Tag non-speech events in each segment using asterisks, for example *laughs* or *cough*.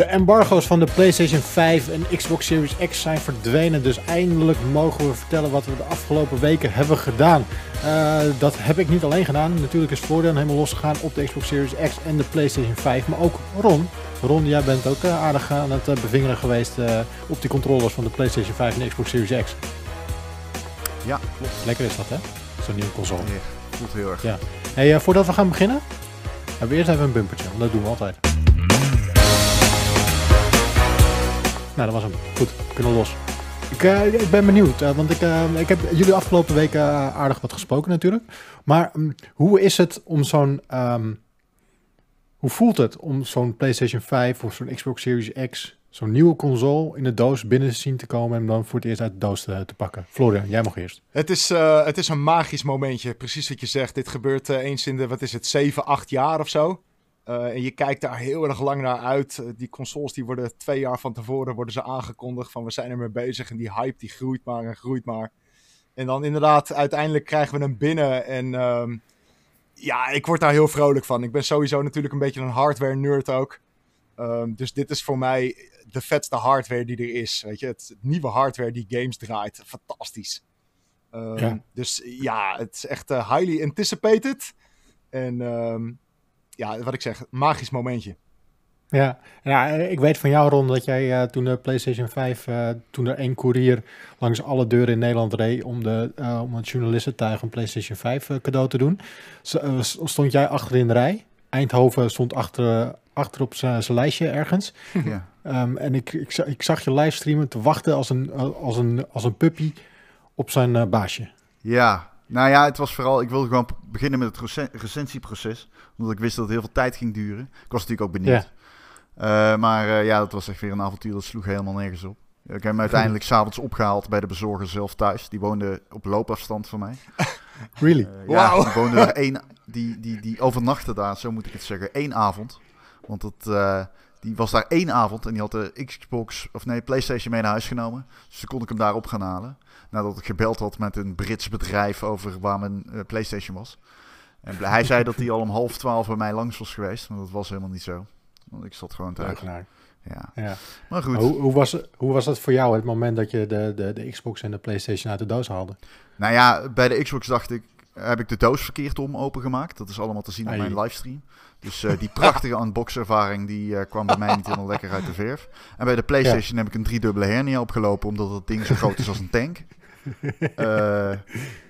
De embargo's van de PlayStation 5 en Xbox Series X zijn verdwenen. Dus eindelijk mogen we vertellen wat we de afgelopen weken hebben gedaan. Uh, dat heb ik niet alleen gedaan. Natuurlijk is Florian helemaal losgegaan op de Xbox Series X en de PlayStation 5. Maar ook Ron. Ron, jij bent ook uh, aardig aan het uh, bevingeren geweest op die controllers van de PlayStation 5 en de Xbox Series X. Ja, klopt. Lekker is dat, hè? Zo'n nieuwe console. Ja, voelt heel erg. Ja. Hey, voordat we gaan beginnen, hebben we eerst even een bumpertje. Dat doen we altijd. Nou, dat was hem. Goed, we kunnen los. Ik, uh, ik ben benieuwd, uh, want ik, uh, ik heb jullie afgelopen weken aardig wat gesproken natuurlijk. Maar um, hoe is het om zo'n... Um, hoe voelt het om zo'n PlayStation 5 of zo'n Xbox Series X, zo'n nieuwe console in de doos binnen te zien te komen en dan voor het eerst uit de doos te, te pakken? Florian, jij mag eerst. Het is, het is een magisch momentje, precies wat je zegt. Dit gebeurt eens in de, wat is het, 7, 8 jaar of zo. Uh, en je kijkt daar heel erg lang naar uit. Uh, die consoles die worden twee jaar van tevoren worden ze aangekondigd van we zijn ermee bezig. En die hype die groeit maar en groeit maar. En dan inderdaad, uiteindelijk krijgen we hem binnen. En um, ja, ik word daar heel vrolijk van. Ik ben sowieso natuurlijk een beetje een hardware nerd ook. Um, dus dit is voor mij de vetste hardware die er is. Weet je, het, het nieuwe hardware die games draait. Fantastisch. Um, ja. Dus ja, het is echt uh, highly anticipated. En ja, wat ik zeg, magisch momentje. Ja, ja, ik weet van jou, Ron, dat jij uh, toen de PlayStation 5, uh, toen er één courier langs alle deuren in Nederland reed om, de, uh, om een journalistentuig een PlayStation 5 cadeau te doen, stond jij achter in de rij. Eindhoven stond achter, achter op zijn lijstje ergens. *laughs* Ja. Um, en ik, ik, ik, zag je livestreamen te wachten als een, als een, als een puppy op zijn baasje. Ja, nou ja, het was vooral, ik wilde gewoon beginnen met het recensieproces omdat ik wist dat het heel veel tijd ging duren. Ik was natuurlijk ook benieuwd. Ja. Uh, maar uh, ja, dat was echt weer een avontuur. Dat sloeg helemaal nergens op. Ik heb hem uiteindelijk *laughs* s'avonds opgehaald bij de bezorger zelf thuis. Die woonde op loopafstand van mij. *laughs* Really? Uh, ja, wow. die woonde daar *laughs* één... Die, die, die overnachtte daar, zo moet ik het zeggen, één avond. Want dat, die was daar één avond en die had de Xbox, of nee, PlayStation mee naar huis genomen. Dus toen kon ik hem daar op gaan halen. Nadat ik gebeld had met een Brits bedrijf over waar mijn PlayStation was. En hij zei dat hij al om half twaalf bij mij langs was geweest. Maar dat was helemaal niet zo. Want ik zat gewoon thuis. Ja. ja. Maar goed. Hoe, hoe, was, hoe was dat voor jou het moment dat je de, de, de Xbox en de PlayStation uit de doos haalde? Nou ja, bij de Xbox dacht ik, heb ik de doos verkeerd om opengemaakt. Dat is allemaal te zien op mijn livestream. Dus uh, die prachtige *laughs* unbox-ervaring die uh, kwam bij mij niet helemaal lekker uit de verf. En bij de PlayStation heb ik een driedubbele hernia opgelopen, omdat dat ding zo groot is als een tank. Uh,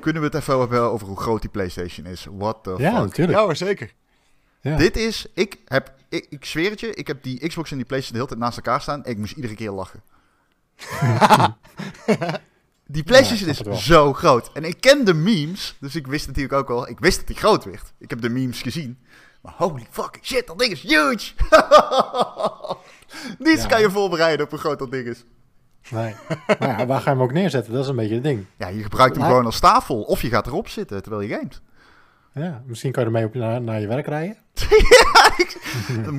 kunnen we het even hebben over hoe groot die PlayStation is? What the ja, fuck? Natuurlijk. Ja, zeker. Ja. Dit is, ik heb, ik, ik zweer het je, ik heb die Xbox en die PlayStation de hele tijd naast elkaar staan. En ik moest iedere keer lachen. *laughs* die PlayStation is zo groot. En ik ken de memes, dus ik wist natuurlijk ook al, ik wist dat die groot werd. Ik heb de memes gezien. Maar holy fucking shit, dat ding is huge! *laughs* Niets kan je voorbereiden op hoe groot dat ding is. Nee. maar ja, waar ga je hem ook neerzetten? Dat is een beetje het ding. Ja, je gebruikt hem gewoon als tafel. Of je gaat erop zitten terwijl je gamet. Ja, misschien kan je ermee op, naar, naar je werk rijden. *laughs* ja, ik,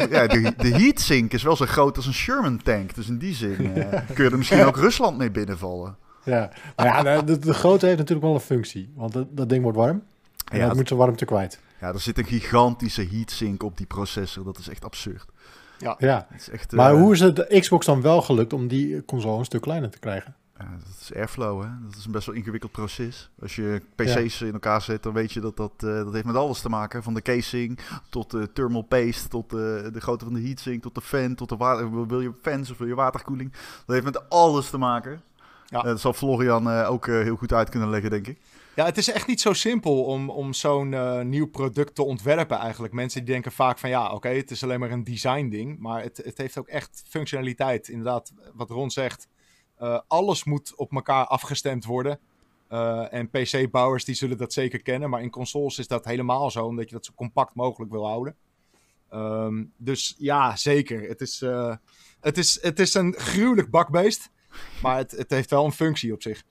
ja, de, de heatsink is wel zo groot als een Sherman tank. Dus in die zin uh, *laughs* kun je er misschien ook Rusland mee binnenvallen. Ja, maar ja, de, de grootte heeft natuurlijk wel een functie. Want dat, dat ding wordt warm. En ja, dat moet zijn warmte kwijt. Ja, er zit een gigantische heatsink op die processor. Dat is echt absurd. Ja, ja. Echt, maar uh, hoe is het de Xbox dan wel gelukt om die console een stuk kleiner te krijgen? Ja, dat is airflow, hè? Dat is een best wel ingewikkeld proces. Als je PC's ja. in elkaar zet, dan weet je dat dat, uh, dat heeft met alles te maken. Van de casing tot de thermal paste, tot de, de grootte van de heatsink, tot de fan, tot de water. Wil je fans of wil je waterkoeling? Dat heeft met alles te maken. Ja. Uh, dat zal Florian ook heel goed uit kunnen leggen, denk ik. Ja, het is echt niet zo simpel om, om zo'n uh, nieuw product te ontwerpen eigenlijk. Mensen die denken vaak van ja, oké, het is alleen maar een design ding. Maar het, het heeft ook echt functionaliteit. Inderdaad, wat Ron zegt, uh, alles moet op elkaar afgestemd worden. Uh, en PC-bouwers die zullen dat zeker kennen. Maar in consoles is dat helemaal zo, omdat je dat zo compact mogelijk wil houden. Um, dus ja, zeker. Het is, het, is, het is een gruwelijk bakbeest. Maar het, het heeft wel een functie op zich.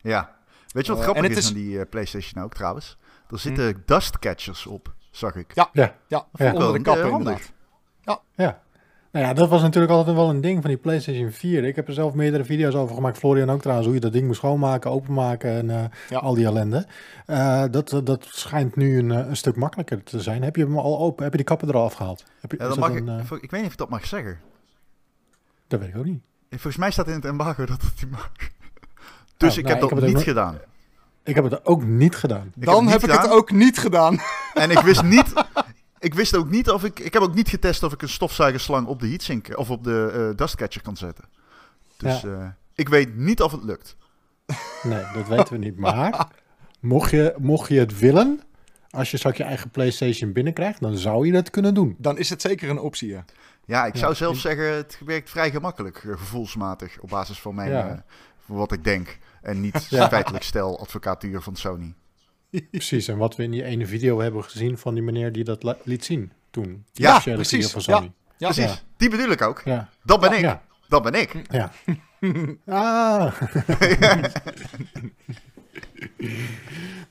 Ja, Weet je wat uh, grappig is, is aan die uh, PlayStation ook trouwens? Er zitten hm. dust catchers op, zag ik. Ja, ja, ja, ja. onder de kap inderdaad. Ja. ja. Nou ja, dat was natuurlijk altijd wel een ding van die PlayStation 4. Ik heb er zelf meerdere video's over gemaakt. Florian ook trouwens, hoe je dat ding moet schoonmaken, openmaken en uh, ja. al die ellende. Uh, dat, dat schijnt nu een, een, stuk makkelijker te zijn. Heb je hem al open? Heb je die kappen er al afgehaald? Heb je, ja, dat mag een, ik, uh... ik weet niet of ik dat mag zeggen. Dat weet ik ook niet. Volgens mij staat in het embargo dat het niet mag. Dus Oh, ik nou, heb dat ik heb niet gedaan. Ik heb het ook niet gedaan. Ik Dan het heb ik het ook niet gedaan. *laughs* En ik wist niet... Ik wist ook niet of ik... Ik heb ook niet getest of ik een stofzuigerslang op de heatsink... Of op de eh, dustcatcher kan zetten. Dus eh, ik weet niet of het lukt. Nee, dat weten we niet. Maar mocht je, mocht je het willen, als je straks je eigen PlayStation binnenkrijgt, dan zou je dat kunnen doen. Dan is het zeker een optie, ja. Ja, ik Ja, zou zelfs in- zeggen... Het werkt vrij gemakkelijk, eh, gevoelsmatig. Op basis van mijn... Ja. eh, van wat ik denk. En niet Ja. feitelijk stel advocatuur van Sony. Precies, en wat we in die ene video hebben gezien van die meneer die dat liet zien toen. Die Ja, precies, van Sony. Ja, Precies, Ja. die bedoel ik ook. Ja. Dat ben ik. Ja. Dat ben ik. Ja. *laughs* ah.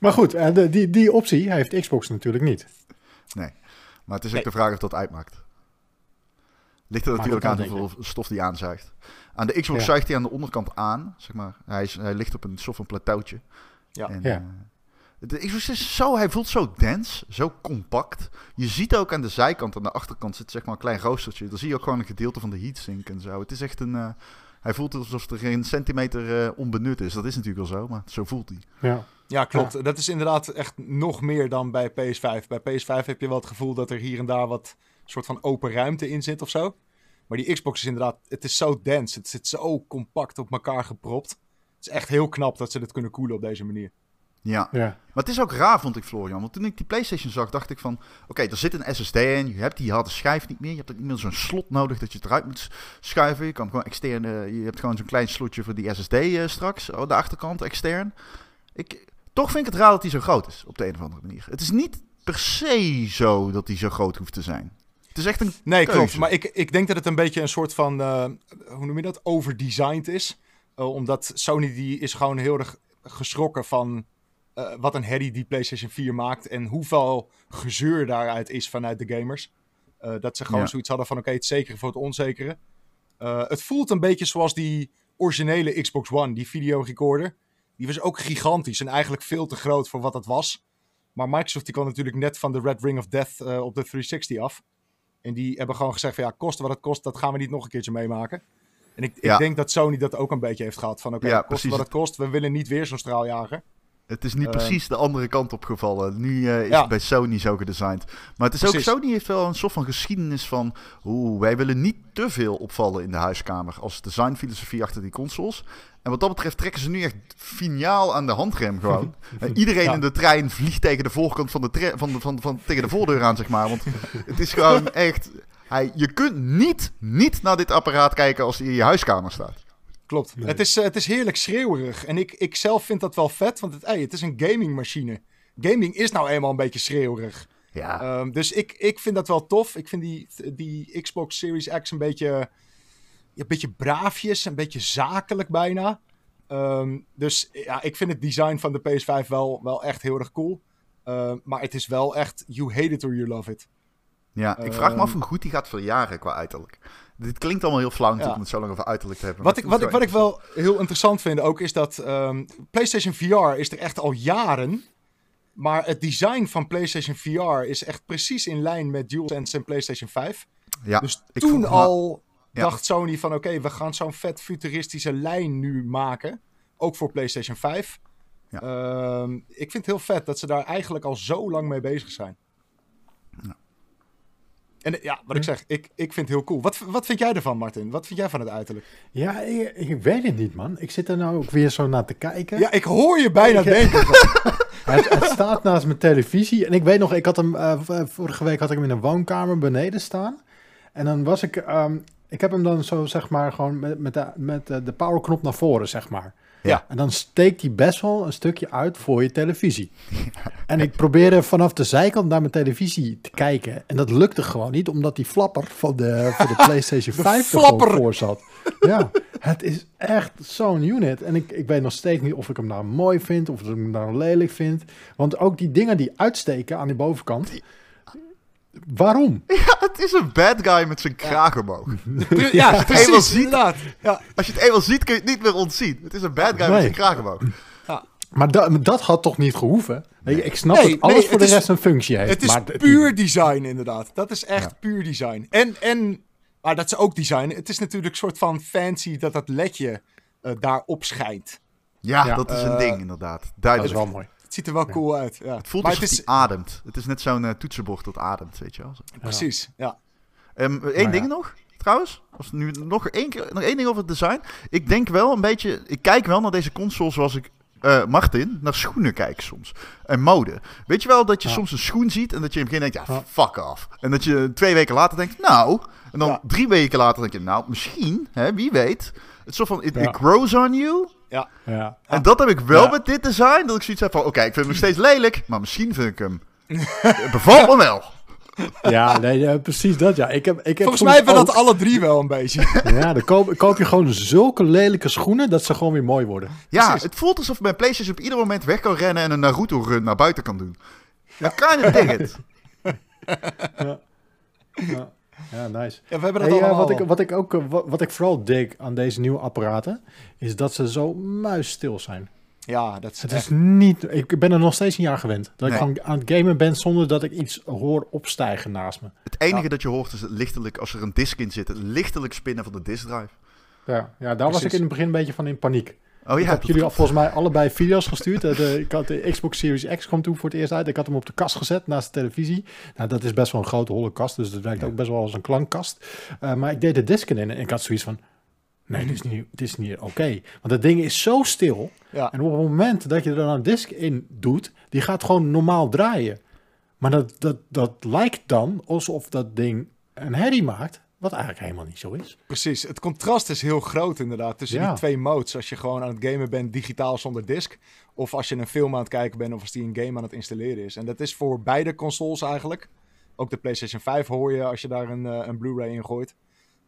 maar goed, eh, de, die, die optie heeft Xbox natuurlijk niet. Nee. Maar het is ook Nee. de vraag of dat uitmaakt. Ligt er natuurlijk aan hoeveel stof die aanzuigt. Aan de Xbox Ja. zuigt hij aan de onderkant aan. Zeg maar. hij, is, hij ligt op een soort van plateautje. Ja. En, Ja. eh, de Xbox is zo, hij voelt zo dense, zo compact. Je ziet ook aan de zijkant, aan de achterkant zit zeg maar een klein roostertje. Dan zie je ook gewoon een gedeelte van de heatsink en zo. Het is echt een, eh, hij voelt alsof er geen centimeter eh, onbenut is. Dat is natuurlijk wel zo, maar zo voelt hij. Ja. Ja, klopt. Dat is inderdaad echt nog meer dan bij PS5. Bij PS5 heb je wel het gevoel dat er hier en daar wat soort van open ruimte in zit of zo. Maar die Xbox is inderdaad, het is zo dense. Het zit zo compact op elkaar gepropt. Het is echt heel knap dat ze dit kunnen koelen op deze manier. Ja. Ja. Maar het is ook raar, vond ik, Florian. Want toen ik die PlayStation zag, dacht ik van... Oké, er zit een SSD in. Je hebt die harde schijf niet meer. Je hebt ook niet meer zo'n slot nodig dat je het eruit moet schuiven. Je kan gewoon extern... eh, je hebt gewoon zo'n klein slotje voor die SSD eh, straks. Aan de achterkant, extern. Ik, toch vind ik het raar dat die zo groot is, op de een of andere manier. Het is niet per se zo dat die zo groot hoeft te zijn. Het is echt een Nee, keuze. klopt. Maar ik, ik denk dat het een beetje een soort van, eh, hoe noem je dat, overdesigned is. Eh, omdat Sony die is gewoon heel erg geschrokken van eh, wat een herrie die PlayStation 4 maakt. En hoeveel gezeur daaruit is vanuit de gamers. Dat ze gewoon Ja. zoiets hadden van oké, het zekere voor het onzekere. Het voelt een beetje zoals die originele Xbox One, die videorecorder. Die was ook gigantisch en eigenlijk veel te groot voor wat het was. Maar Microsoft die kwam natuurlijk net van de Red Ring of Death op de 360 af. En die hebben gewoon gezegd van ja, kost wat het kost, dat gaan we niet nog een keertje meemaken. En ik, Ja. ik denk dat Sony dat ook een beetje heeft gehad. Van oké, Ja, kost precies. wat het kost, we willen niet weer zo'n straaljager. Het is nu Eh, precies de andere kant opgevallen. Nu eh, is Ja. het bij Sony zo gedesigned. Maar het is Precies. ook, Sony heeft wel een soort van geschiedenis van... Oeh, wij willen niet te veel opvallen in de huiskamer als designfilosofie achter die consoles. En wat dat betreft trekken ze nu echt finaal aan de handrem gewoon. *laughs* Iedereen Ja. in de trein vliegt tegen de voorkant van de, van de, van, van, tegen de voordeur aan, zeg maar. Want *laughs* het is gewoon echt... Hij, je kunt niet, niet naar dit apparaat kijken als hij in je huiskamer staat. Klopt. Nee. Het, is, eh, het is heerlijk schreeuwerig. En ik, ik zelf vind dat wel vet, want het, hey, het is een gamingmachine. Gaming is nou eenmaal een beetje schreeuwerig. Ja, Ehm, dus ik, ik vind dat wel tof. Ik vind die, die Xbox Series X een beetje, ja, een beetje braafjes, een beetje zakelijk bijna. Ehm, dus ja, ik vind het design van de PS5 wel, wel echt heel erg cool. Ehm, maar het is wel echt, you hate it or you love it. Ja, ik vraag me af hoe goed die gaat verjaren qua uiterlijk. Dit klinkt allemaal heel flauw natuurlijk Ja. om het zo lang over uiterlijk te hebben. Wat ik, wat, ik, wat ik wel heel interessant vind ook, is dat ehm, PlayStation VR is er echt al jaren. Maar het design van PlayStation VR is echt precies in lijn met DualSense en PlayStation 5. Ja, dus toen al Ja. dacht Sony van oké, we gaan zo'n vet futuristische lijn nu maken. Ook voor PlayStation 5. Ja. Ehm, ik vind het heel vet dat ze daar eigenlijk al zo lang mee bezig zijn. Ja. En eh, ja, wat ik zeg, ik, ik vind het heel cool. Wat, wat vind jij ervan, Martin? Wat vind jij van het uiterlijk? Ja, ik, ik weet het niet, man. Ik zit er nou ook weer zo naar te kijken. Ja, ik hoor je bijna Ik- denken. *laughs* Het, het staat naast mijn televisie. En ik weet nog, ik had hem eh, vorige week had ik hem in een woonkamer beneden staan. En dan was ik, ehm, ik heb hem dan zo zeg maar gewoon met, met, de, met de, de powerknop naar voren, zeg maar. Ja. En dan steekt hij best wel een stukje uit voor je televisie. *laughs* En ik probeerde vanaf de zijkant naar mijn televisie te kijken. En dat lukte gewoon niet, omdat die flapper van de, voor de *laughs* PlayStation 5 er flapper. gewoon voor zat. Ja, het is echt zo'n unit. En ik, ik weet nog steeds niet of ik hem nou mooi vind, of ik hem nou lelijk vind. Want ook die dingen die uitsteken aan die bovenkant. Waarom? *laughs* Ja, het is een bad guy met zijn kraag omhoog. *laughs* Ja, precies, ziet-. Ja, Als je het eenmaal ziet, kun je het niet meer ontzien. Het is een bad guy met zijn kraag omhoog. Maar da- maar dat had toch niet gehoeven? Ik- Ik snap Nee, dat alles nee, voor het de is- rest een functie heeft. het is maar puur design inderdaad. Dat is echt Ja. puur design. En, en Maar dat is ook design. Het is natuurlijk een soort van fancy dat dat ledje uh, daarop schijnt. Ja, ja, dat is een ding inderdaad. Duidelijk. Dat is wel mooi. Het ziet er wel cool uit. Ja. Het voelt alsof het is... ademt. Het is net zo'n uh, toetsenbord dat ademt, weet je wel. Precies, ja. Um, Eén ding nog, trouwens. Als nu nog één, keer, nog één ding over het design. Ik denk wel een beetje... Ik kijk wel naar deze console zoals ik uh, Martin, naar schoenen kijk soms. En mode. Weet je wel dat je soms een schoen ziet en dat je in het begin denkt, ja, fuck off. En dat je twee weken later denkt, nou. En dan drie weken later denk je, nou, misschien, hè, wie weet. Het soort van, it, it grows on you. Ja. ja. En dat heb ik wel met dit design. Dat ik zoiets heb van, oké, ik vind hem nog steeds lelijk. Maar misschien vind ik hem... bevalt me *laughs* wel. Ja, nee, precies dat. Ja. Ik heb, ik heb Volgens mij hebben we dat alle drie wel een beetje. *laughs* Ja, dan koop, koop je gewoon zulke lelijke schoenen dat ze gewoon weer mooi worden. Ja, het voelt alsof mijn PlayStation op ieder moment weg kan rennen en een Naruto-run naar buiten kan doen. Ja, kind of dig it. *laughs* Ja. Ja. Nice. Ja, we hebben dat hey, uh, wat, ik, wat ik ook wat, wat ik vooral dig aan deze nieuwe apparaten, is dat ze zo muisstil zijn. Ja, dat is Het echt... is niet... Ik ben er nog steeds een jaar gewend. Dat ik gewoon aan het gamen ben zonder dat ik iets hoor opstijgen naast me. Het enige dat je hoort is het lichtelijk, als er een disk in zit, het lichtelijk spinnen van de disk drive. Ja, ja daar was ik in het begin een beetje van in paniek. Oh ja, ik heb jullie volgens mij allebei video's gestuurd. De, ik had de Xbox Series X kwam toen voor het eerst uit. Ik had hem op de kast gezet naast de televisie. Nou, dat is best wel een grote holle kast, dus dat werkt ook best wel als een klankkast. Uh, maar ik deed de disken in en ik had zoiets van... Nee, dit is niet, dit is niet oké. Want dat ding is zo stil. Ja. En op het moment dat je er dan een disk in doet, die gaat gewoon normaal draaien. Maar dat, dat, dat lijkt dan alsof dat ding een herrie maakt. Wat eigenlijk helemaal niet zo is. Precies, het contrast is heel groot inderdaad tussen Ja. die twee modes. Als je gewoon aan het gamen bent digitaal zonder disc. Of als je een film aan het kijken bent of als die een game aan het installeren is. En dat is voor beide consoles eigenlijk. Ook de PlayStation 5 hoor je als je daar een, eh, een Blu-ray in gooit.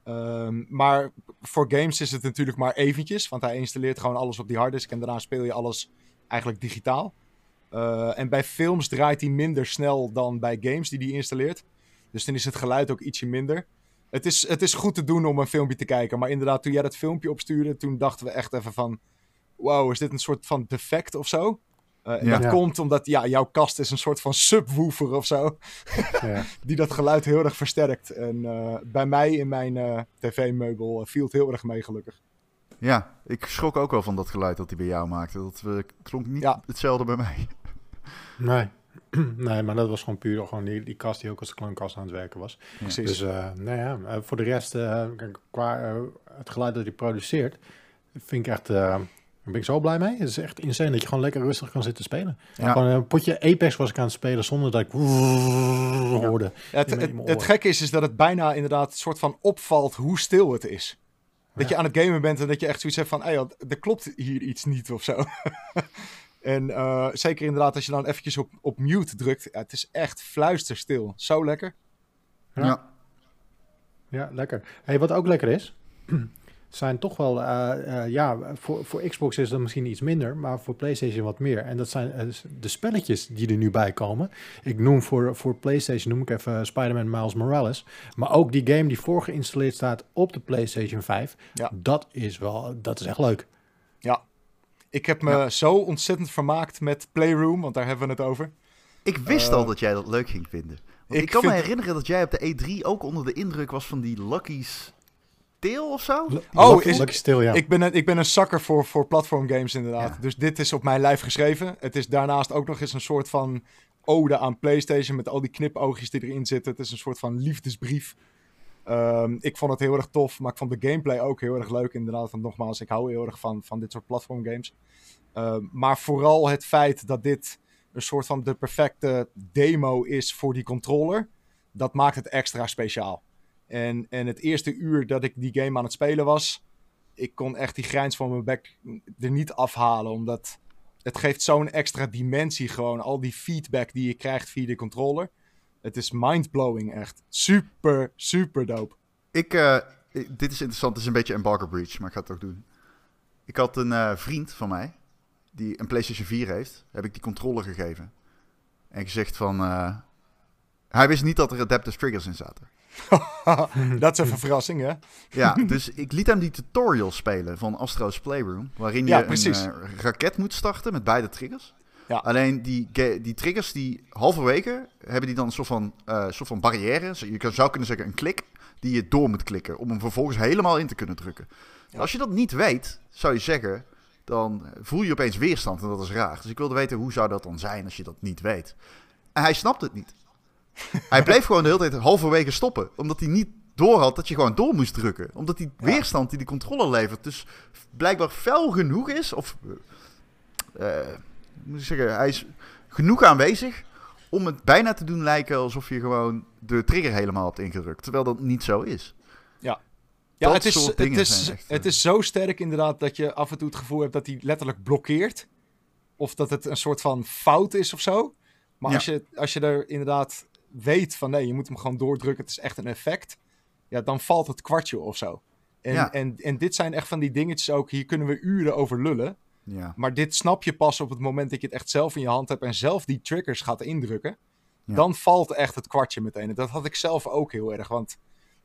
Ehm, maar voor games is het natuurlijk maar eventjes. Want hij installeert gewoon alles op die harddisk. En daarna speel je alles eigenlijk digitaal. Eh, en bij films draait hij minder snel dan bij games die hij installeert. Dus dan is het geluid ook ietsje minder. Het is, het is goed te doen om een filmpje te kijken. Maar inderdaad, toen jij dat filmpje opstuurde, toen dachten we echt even van... Wow, is dit een soort van defect of zo? Uh, en Ja. dat Ja. komt omdat ja, jouw kast is een soort van subwoofer of zo. *laughs* Ja. Die dat geluid heel erg versterkt. En eh, bij mij in mijn eh, tv-meubel eh, viel het heel erg mee, gelukkig. Ja, ik schrok ook wel van dat geluid dat hij bij jou maakte. Dat eh, klonk niet Ja. hetzelfde bij mij. *laughs* Nee. *clears throat* nee, maar dat was gewoon puur gewoon die, die kast die ook als klankkast aan het werken was. Precies. Dus eh, nou ja, eh, voor de rest, eh, kijk, qua het geluid dat hij produceert, vind ik echt, eh, daar ben ik zo blij mee. Het is echt insane dat je gewoon lekker rustig kan zitten spelen. Ja. Gewoon een potje Apex was ik aan het spelen zonder dat ik hoorde. Ja, het, het, gekke is, is dat het bijna inderdaad een soort van opvalt hoe stil het is. Dat je aan het gamen bent en dat je echt zoiets hebt van, hey, er klopt hier iets niet of zo. *laughs* en eh, zeker inderdaad als je dan eventjes op, op mute drukt, ja, het is echt fluisterstil. Zo lekker. Ja. Ja. Ja, lekker. Hey, wat ook lekker is, *clears throat* zijn toch wel, eh, eh, ja, voor, voor Xbox is dat misschien iets minder, maar voor PlayStation wat meer. En dat zijn de spelletjes die er nu bij komen. Ik noem voor, voor PlayStation, noem ik even Spider-Man Miles Morales. Maar ook die game die voorgeïnstalleerd staat op de PlayStation 5. Ja. Dat is wel, dat is echt leuk. Ja. Ik heb me zo ontzettend vermaakt met Playroom, want daar hebben we het over. Ik wist Eh, al dat jij dat leuk ging vinden. Want ik, ik kan me herinneren dat jij op de E3 ook onder de indruk was van die Lucky's Tail of zo. Oh, Lucky, is- Lucky ja. Ik ben een, ik ben een zakker voor, voor platformgames inderdaad. Ja. Dus dit is op mijn lijf geschreven. Het is daarnaast ook nog eens een soort van ode aan PlayStation met al die knipoogjes die erin zitten. Het is een soort van liefdesbrief. Ehm, ik vond het heel erg tof, maar ik vond de gameplay ook heel erg leuk inderdaad. Want nogmaals, ik hou heel erg van, van dit soort platformgames. Ehm, maar vooral het feit dat dit een soort van de perfecte demo is voor die controller. Dat maakt het extra speciaal. En, en het eerste uur dat ik die game aan het spelen was, ik kon echt die grijns van mijn bek er niet afhalen. Omdat het geeft zo'n extra dimensie gewoon. Al die feedback die je krijgt via de controller. Het is mindblowing echt. Super, super dope. Ik, eh, dit is interessant, het is een beetje embargo breach, maar ik ga het ook doen. Ik had een eh, vriend van mij, die een PlayStation 4 heeft, heb ik die controller gegeven. En gezegd van, eh, hij wist niet dat er adaptive triggers in zaten. *laughs* Dat is een verrassing, hè? Ja, dus ik liet hem die tutorial spelen van Astro's Playroom, waarin je Ja, een raket moet starten met beide triggers. Ja. Alleen die, die triggers, die halverwege, hebben die dan een soort van, eh, soort van barrière. Je zou kunnen zeggen een klik die je door moet klikken. Om hem vervolgens helemaal in te kunnen drukken. Ja. Als je dat niet weet, zou je zeggen, dan voel je opeens weerstand. En dat is raar. Dus ik wilde weten, hoe zou dat dan zijn als je dat niet weet? En hij snapt het niet. *laughs* hij bleef gewoon de hele tijd halverwege stoppen. Omdat hij niet door had dat je gewoon door moest drukken. Omdat die Ja. weerstand die die controller levert dus blijkbaar fel genoeg is. Of, eh, moet ik zeggen, hij is genoeg aanwezig om het bijna te doen lijken alsof je gewoon de trigger helemaal hebt ingedrukt. Terwijl dat niet zo is. Ja, Dat het is, het, is, echt, het eh, is zo sterk inderdaad dat je af en toe het gevoel hebt dat hij letterlijk blokkeert. Of dat het een soort van fout is of zo. Maar Ja. als, je, als je er inderdaad weet van nee, je moet hem gewoon doordrukken, het is echt een effect. Ja, dan valt het kwartje of zo. En, Ja. en, en dit zijn echt van die dingetjes ook, hier kunnen we uren over lullen. Ja. Maar dit snap je pas op het moment dat je het echt zelf in je hand hebt en zelf die triggers gaat indrukken. Ja. Dan valt echt het kwartje meteen. En dat had ik zelf ook heel erg, want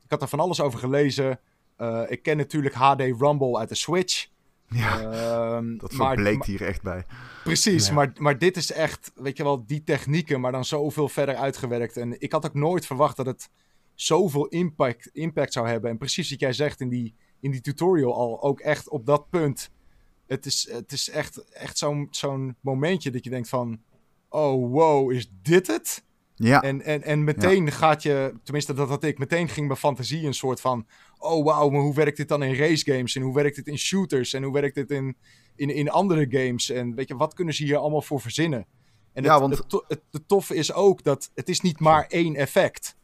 ik had er van alles over gelezen. Eh, ik ken natuurlijk HD Rumble uit de Switch. ja, Ehm, dat verbleekt maar- hier echt bij. Precies, Ja. maar, maar dit is echt, weet je wel, die technieken, maar dan zoveel verder uitgewerkt. En ik had ook nooit verwacht dat het zoveel impact, impact zou hebben. En precies wat jij zegt in die, in die tutorial al, ook echt op dat punt. Het is, het is echt, echt zo'n zo'n momentje dat je denkt van, oh wow, is dit het? Ja, En, en, en meteen gaat je, tenminste dat had ik, meteen ging mijn fantasie een soort van, oh wauw, maar hoe werkt dit dan in race games? En hoe werkt dit in shooters? En hoe werkt dit in, in, in andere games? En weet je, wat kunnen ze hier allemaal voor verzinnen? En Ja, het, want- het, to- het, het toffe is ook dat het is niet maar één effect.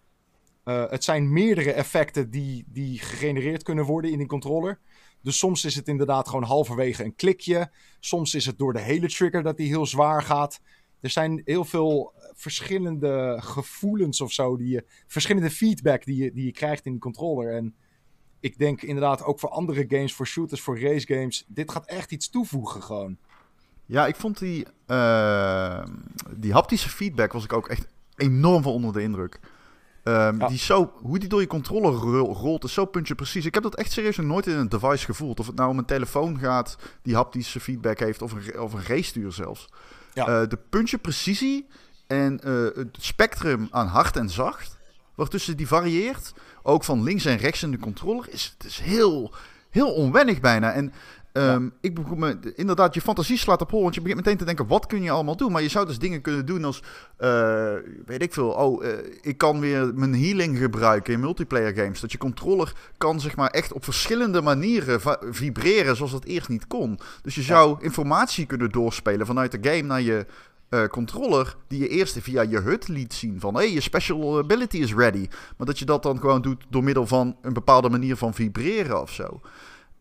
Eh, het zijn meerdere effecten die, die gegenereerd kunnen worden in die controller. Dus soms is het inderdaad gewoon halverwege een klikje. Soms is het door de hele trigger dat die heel zwaar gaat. Er zijn heel veel verschillende gevoelens of zo. Die je, verschillende feedback die je, die je krijgt in die controller. En ik denk inderdaad ook voor andere games, voor shooters, voor race games. Dit gaat echt iets toevoegen gewoon. ja ik vond die, eh, die haptische feedback was ik ook echt enorm van onder de indruk. Ja. die zo, hoe die door je controller rol- rolt, is zo puntje precies. Ik heb dat echt serieus nog nooit in een device gevoeld. Of het nou om een telefoon gaat die haptische feedback heeft, of een, of een race-stuur zelfs. Ja. Eh, de puntje precisie en eh, het spectrum aan hard en zacht, waartussen die varieert, ook van links en rechts in de controller, is het is heel, heel onwennig bijna. En ehm, ik begon me, inderdaad, je fantasie slaat op hol, want je begint meteen te denken, wat kun je allemaal doen? Maar je zou dus dingen kunnen doen als, eh, weet ik veel, oh, eh, ik kan weer mijn healing gebruiken in multiplayer games. Dat je controller kan, zeg maar, echt op verschillende manieren vibreren zoals dat eerst niet kon. Dus je zou informatie kunnen doorspelen vanuit de game naar je eh, controller, die je eerst via je HUD liet zien van, hé, hey, je special ability is ready. Maar dat je dat dan gewoon doet door middel van een bepaalde manier van vibreren of zo.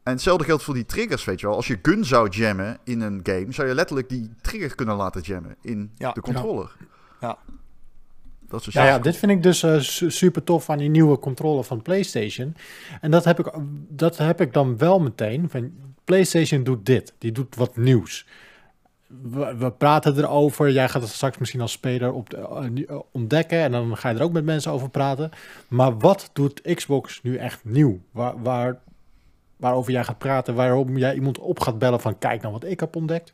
En hetzelfde geldt voor die triggers, weet je wel. Als je gun zou jammen in een game, zou je letterlijk die trigger kunnen laten jammen in Ja. de controller. Ja. Dat soort Ja, ja, dit vind ik dus eh, su- super tof aan die nieuwe controller van PlayStation. En dat heb ik, dat heb ik dan wel meteen. Van, PlayStation doet dit. Die doet wat nieuws. We, we praten erover. Jij gaat het straks misschien als speler op de, eh, eh, ontdekken. En dan ga je er ook met mensen over praten. Maar wat doet Xbox nu echt nieuw? Waar, waar, waarover jij gaat praten. Waarom jij iemand op gaat bellen van kijk nou wat ik heb ontdekt.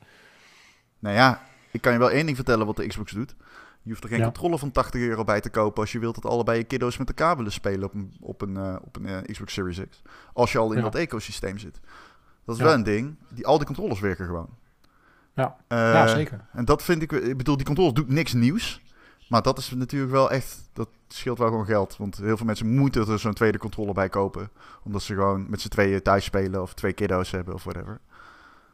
Nou ja, ik kan je wel één ding vertellen wat de Xbox doet. Je hoeft er geen Ja. controller van 80 euro bij te kopen als je wilt dat allebei je kiddo's met elkaar willen spelen op een, op een, eh, op een eh, Xbox Series X. Als je al in Ja. dat ecosysteem zit. Dat is Ja. wel een ding. Die, al die controllers werken gewoon. Ja, Eh, ja zeker. En dat vind ik, ik bedoel, die controllers doet niks nieuws. Maar dat is natuurlijk wel echt, dat scheelt wel gewoon geld. Want heel veel mensen moeten er zo'n tweede controller bij kopen. Omdat ze gewoon met z'n tweeën thuis spelen of twee kiddo's hebben of whatever.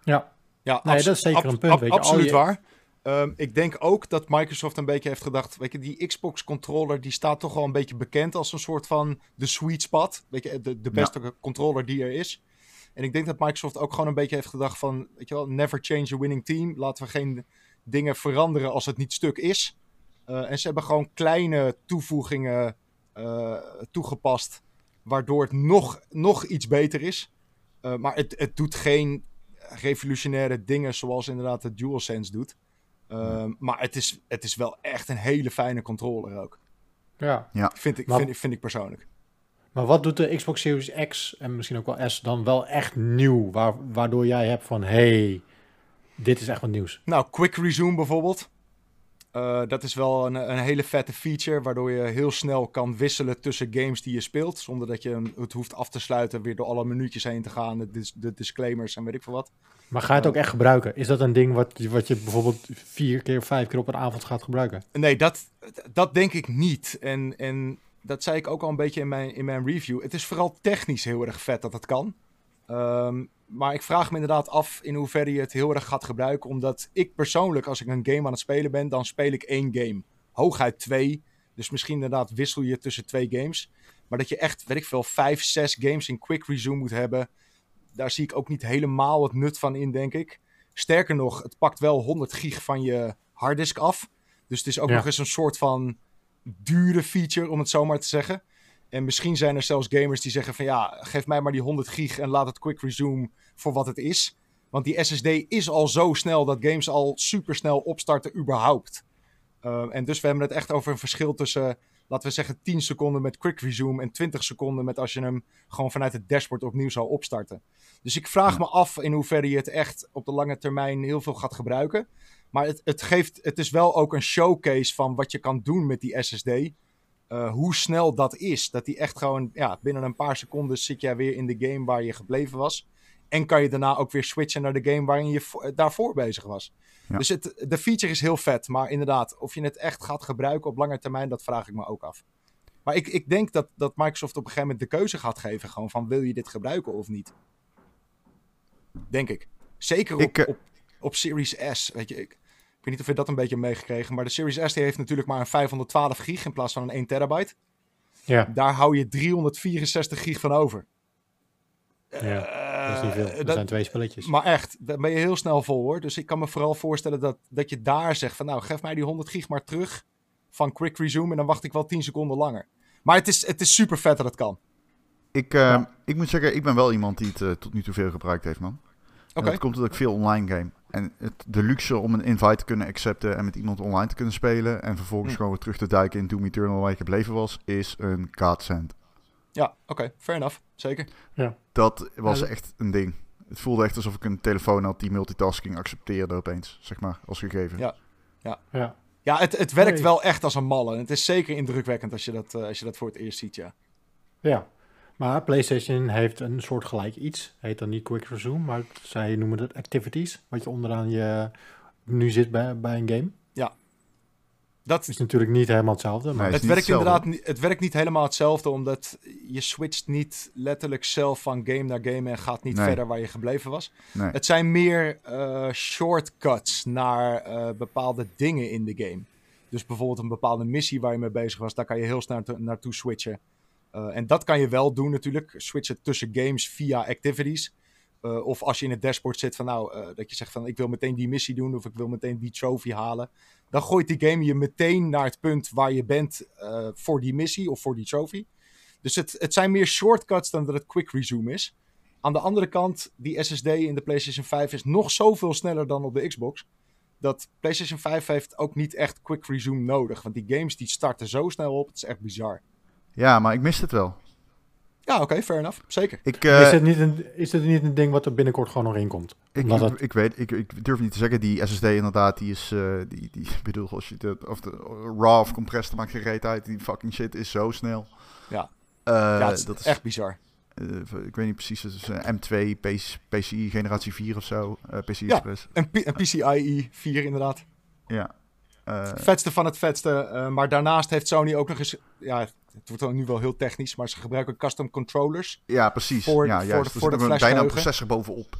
Ja, Ja, Nee, dat is zeker een punt, ab- weet je. Al absoluut je- waar. Ehm, ik denk ook dat Microsoft een beetje heeft gedacht, weet je, die Xbox controller die staat toch wel een beetje bekend als een soort van de sweet spot, weet je, de, de beste controller die er is. En ik denk dat Microsoft ook gewoon een beetje heeft gedacht van, weet je wel, never change a winning team. Laten we geen dingen veranderen als het niet stuk is. Eh, en ze hebben gewoon kleine toevoegingen eh, toegepast, waardoor het nog, nog iets beter is. Eh, maar het, het doet geen revolutionaire dingen zoals inderdaad de DualSense doet. Ehm, Maar het is, het is wel echt een hele fijne controller ook. ja. Vind ik, Maar- vind, ik- vind ik persoonlijk. Maar wat doet de Xbox Series X en misschien ook wel S dan wel echt nieuw? Waar, waardoor jij hebt van, hey, dit is echt wat nieuws. Nou, Quick Resume bijvoorbeeld. Uh, dat is wel een, een, hele vette feature, waardoor je heel snel kan wisselen tussen games die je speelt. Zonder dat je het hoeft af te sluiten, weer door alle minuutjes heen te gaan, de, dis de disclaimers en weet ik veel wat. Maar ga je het ook echt gebruiken? Is dat een ding wat, wat je bijvoorbeeld vier keer, vijf keer op een avond gaat gebruiken? Nee, dat, dat denk ik niet. En, en dat zei ik ook al een beetje in mijn, in mijn review. Het is vooral technisch heel erg vet dat het kan. Um, maar ik vraag me inderdaad af in hoeverre je het heel erg gaat gebruiken. Omdat ik persoonlijk, als ik een game aan het spelen ben, dan speel ik één game. Hooguit twee. Dus misschien inderdaad wissel je tussen twee games. Maar dat je echt, weet ik veel, vijf, zes games in quick resume moet hebben. Daar zie ik ook niet helemaal het nut van in, denk ik. Sterker nog, het pakt wel 100 gig van je harddisk af. Dus het is ook nog eens een soort van dure feature, om het zo maar te zeggen. En misschien zijn er zelfs gamers die zeggen van ja, geef mij maar die 100 gig en laat het quick resume voor wat het is. Want die SSD is al zo snel dat games al super snel opstarten überhaupt. Uh, en dus we hebben het echt over een verschil tussen, laten we zeggen, 10 seconden met quick resume en 20 seconden met als je hem gewoon vanuit het dashboard opnieuw zou opstarten. Dus ik vraag me af in hoeverre je het echt op de lange termijn heel veel gaat gebruiken. Maar het, het, geeft, het is wel ook een showcase van wat je kan doen met die SSD. Uh, hoe snel dat is. Dat die echt gewoon, ja, binnen een paar seconden zit jij weer in de game waar je gebleven was. En kan je daarna ook weer switchen naar de game waarin je eh, daarvoor bezig was. Dus het, de feature is heel vet. Maar inderdaad, of je het echt gaat gebruiken op lange termijn, dat vraag ik me ook af. Maar ik, ik denk dat, dat Microsoft op een gegeven moment de keuze gaat geven. Gewoon van, wil je dit gebruiken of niet? Denk ik. Zeker op, eh, op, op Series S. Weet je, ik, ik weet niet of je dat een beetje meegekregen. Maar de Series S die heeft natuurlijk maar een 512 gig in plaats van een 1 terabyte. Ja. Daar hou je 364 gig van over. Ja, dat is niet veel. Dat, dat zijn twee spelletjes. Maar echt, daar ben je heel snel vol hoor. Dus ik kan me vooral voorstellen dat, dat je daar zegt van nou, geef mij die 100 gig maar terug van Quick Resume en dan wacht ik wel 10 seconden langer. Maar het is, het is super vet dat het kan. Ik, uh, ik moet zeggen, ik ben wel iemand die het uh, tot nu toe veel gebruikt heeft, man. Oké. Okay. Dat komt omdat ik veel online game. En het, de luxe om een invite te kunnen accepten en met iemand online te kunnen spelen. En vervolgens hm. gewoon weer terug te duiken in Doom Eternal waar je gebleven was, is een godsend. Ja, oké, okay, fair enough. Zeker. Ja. Dat was echt een ding. Het voelde echt alsof ik een telefoon had die multitasking accepteerde opeens, zeg maar, als gegeven. Ja, ja. ja. ja het, het werkt wel echt als een malle. Het is zeker indrukwekkend als je dat, uh, als je dat voor het eerst ziet, ja. Ja, maar PlayStation heeft een soort gelijk iets. Heet dan niet Quick Resume, maar zij noemen het Activities. Wat je onderaan je nu zit bij, bij een game. Ja. Dat is natuurlijk niet helemaal hetzelfde. Maar het, werkt inderdaad niet, het werkt niet helemaal hetzelfde, omdat je switcht niet letterlijk zelf van game naar game en gaat niet verder waar je gebleven was. Nee. Het zijn meer uh, shortcuts naar uh, bepaalde dingen in de game. Dus bijvoorbeeld een bepaalde missie waar je mee bezig was, daar kan je heel snel naartoe switchen. Uh, en dat kan je wel doen natuurlijk, switchen tussen games via activities. Uh, of als je in het dashboard zit van nou, uh, dat je zegt van ik wil meteen die missie doen of ik wil meteen die trophy halen. Dan gooit die game je meteen naar het punt waar je bent voor die missie of voor die trophy. Dus het, het zijn meer shortcuts dan dat het quick resume is. Aan de andere kant, die SSD in de PlayStation 5 is nog zoveel sneller dan op de Xbox. Dat PlayStation 5 heeft ook niet echt quick resume nodig. Want die games die starten zo snel op, het is echt bizar. Ja, maar ik mis het wel. Ja, oké, okay, fair enough. Zeker. Ik, uh, is, het niet een, is het niet een ding wat er binnenkort gewoon nog in komt? Ik, ik, ik, weet, ik, ik durf niet te zeggen, die SSD inderdaad, die is, uh, die, die, *laughs* bedoel, als je het, of de RAW of compressed maakt geen reet uit, die fucking shit is zo snel. Ja, uh, ja het is dat is echt bizar. ik weet niet precies, het is een M2 PCI generatie 4 of zo, PCI ja, Express. Een, een PCIe 4 inderdaad. Ja. vetste van het vetste, maar daarnaast heeft Sony ook nog eens, ja, het wordt dan nu wel heel technisch, maar ze gebruiken custom controllers. Ja, precies. Voor, ja, voor, juist. de, voor er bijna een processor bovenop.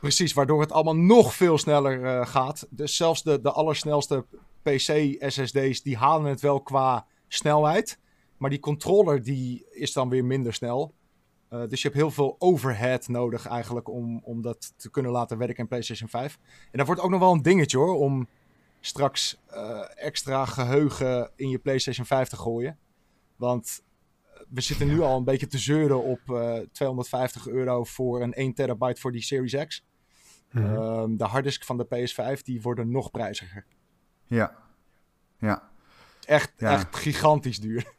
Precies, waardoor het allemaal nog veel sneller uh, gaat. Dus zelfs de, de allersnelste PC-SSD's, die halen het wel qua snelheid. Maar die controller die is dan weer minder snel. Uh, dus je hebt heel veel overhead nodig eigenlijk om, om dat te kunnen laten werken in PlayStation 5. En dat wordt ook nog wel een dingetje hoor, om straks uh, extra geheugen in je PlayStation 5 te gooien. Want we zitten nu al een beetje te zeuren op uh, 250 euro voor een 1 terabyte voor die Series X. Mm -hmm. um, de harddisk van de PS5 die worden nog prijziger. Ja. Ja. Echt, ja. echt gigantisch duur. *laughs*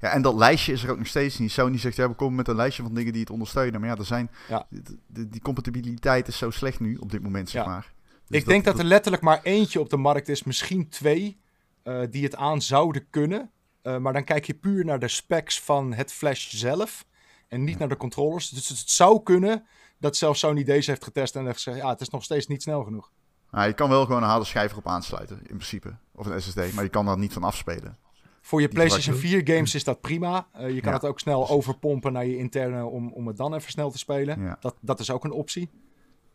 Ja, en dat lijstje is er ook nog steeds niet. Sony zegt, ja, we komen met een lijstje van dingen die het ondersteunen. Maar ja, er zijn, ja. Die, die compatibiliteit is zo slecht nu, op dit moment, zeg ja. maar. Dus ik denk dat er letterlijk maar eentje op de markt is, misschien twee, eh, die het aan zouden kunnen. Eh, maar dan kijk je puur naar de specs van het Flash zelf en niet naar de controllers. Dus het zou kunnen dat zelfs Sony deze heeft getest en heeft gezegd, ja, het is nog steeds niet snel genoeg. Nou, je kan wel gewoon een harde schijf erop aansluiten, in principe. Of een SSD, maar je kan daar niet van afspelen. Voor je Die PlayStation gebruik 4 games is dat prima. Eh, je kan Ja, het ook snel overpompen naar je interne om, om het dan even snel te spelen. Ja. Dat, dat is ook een optie.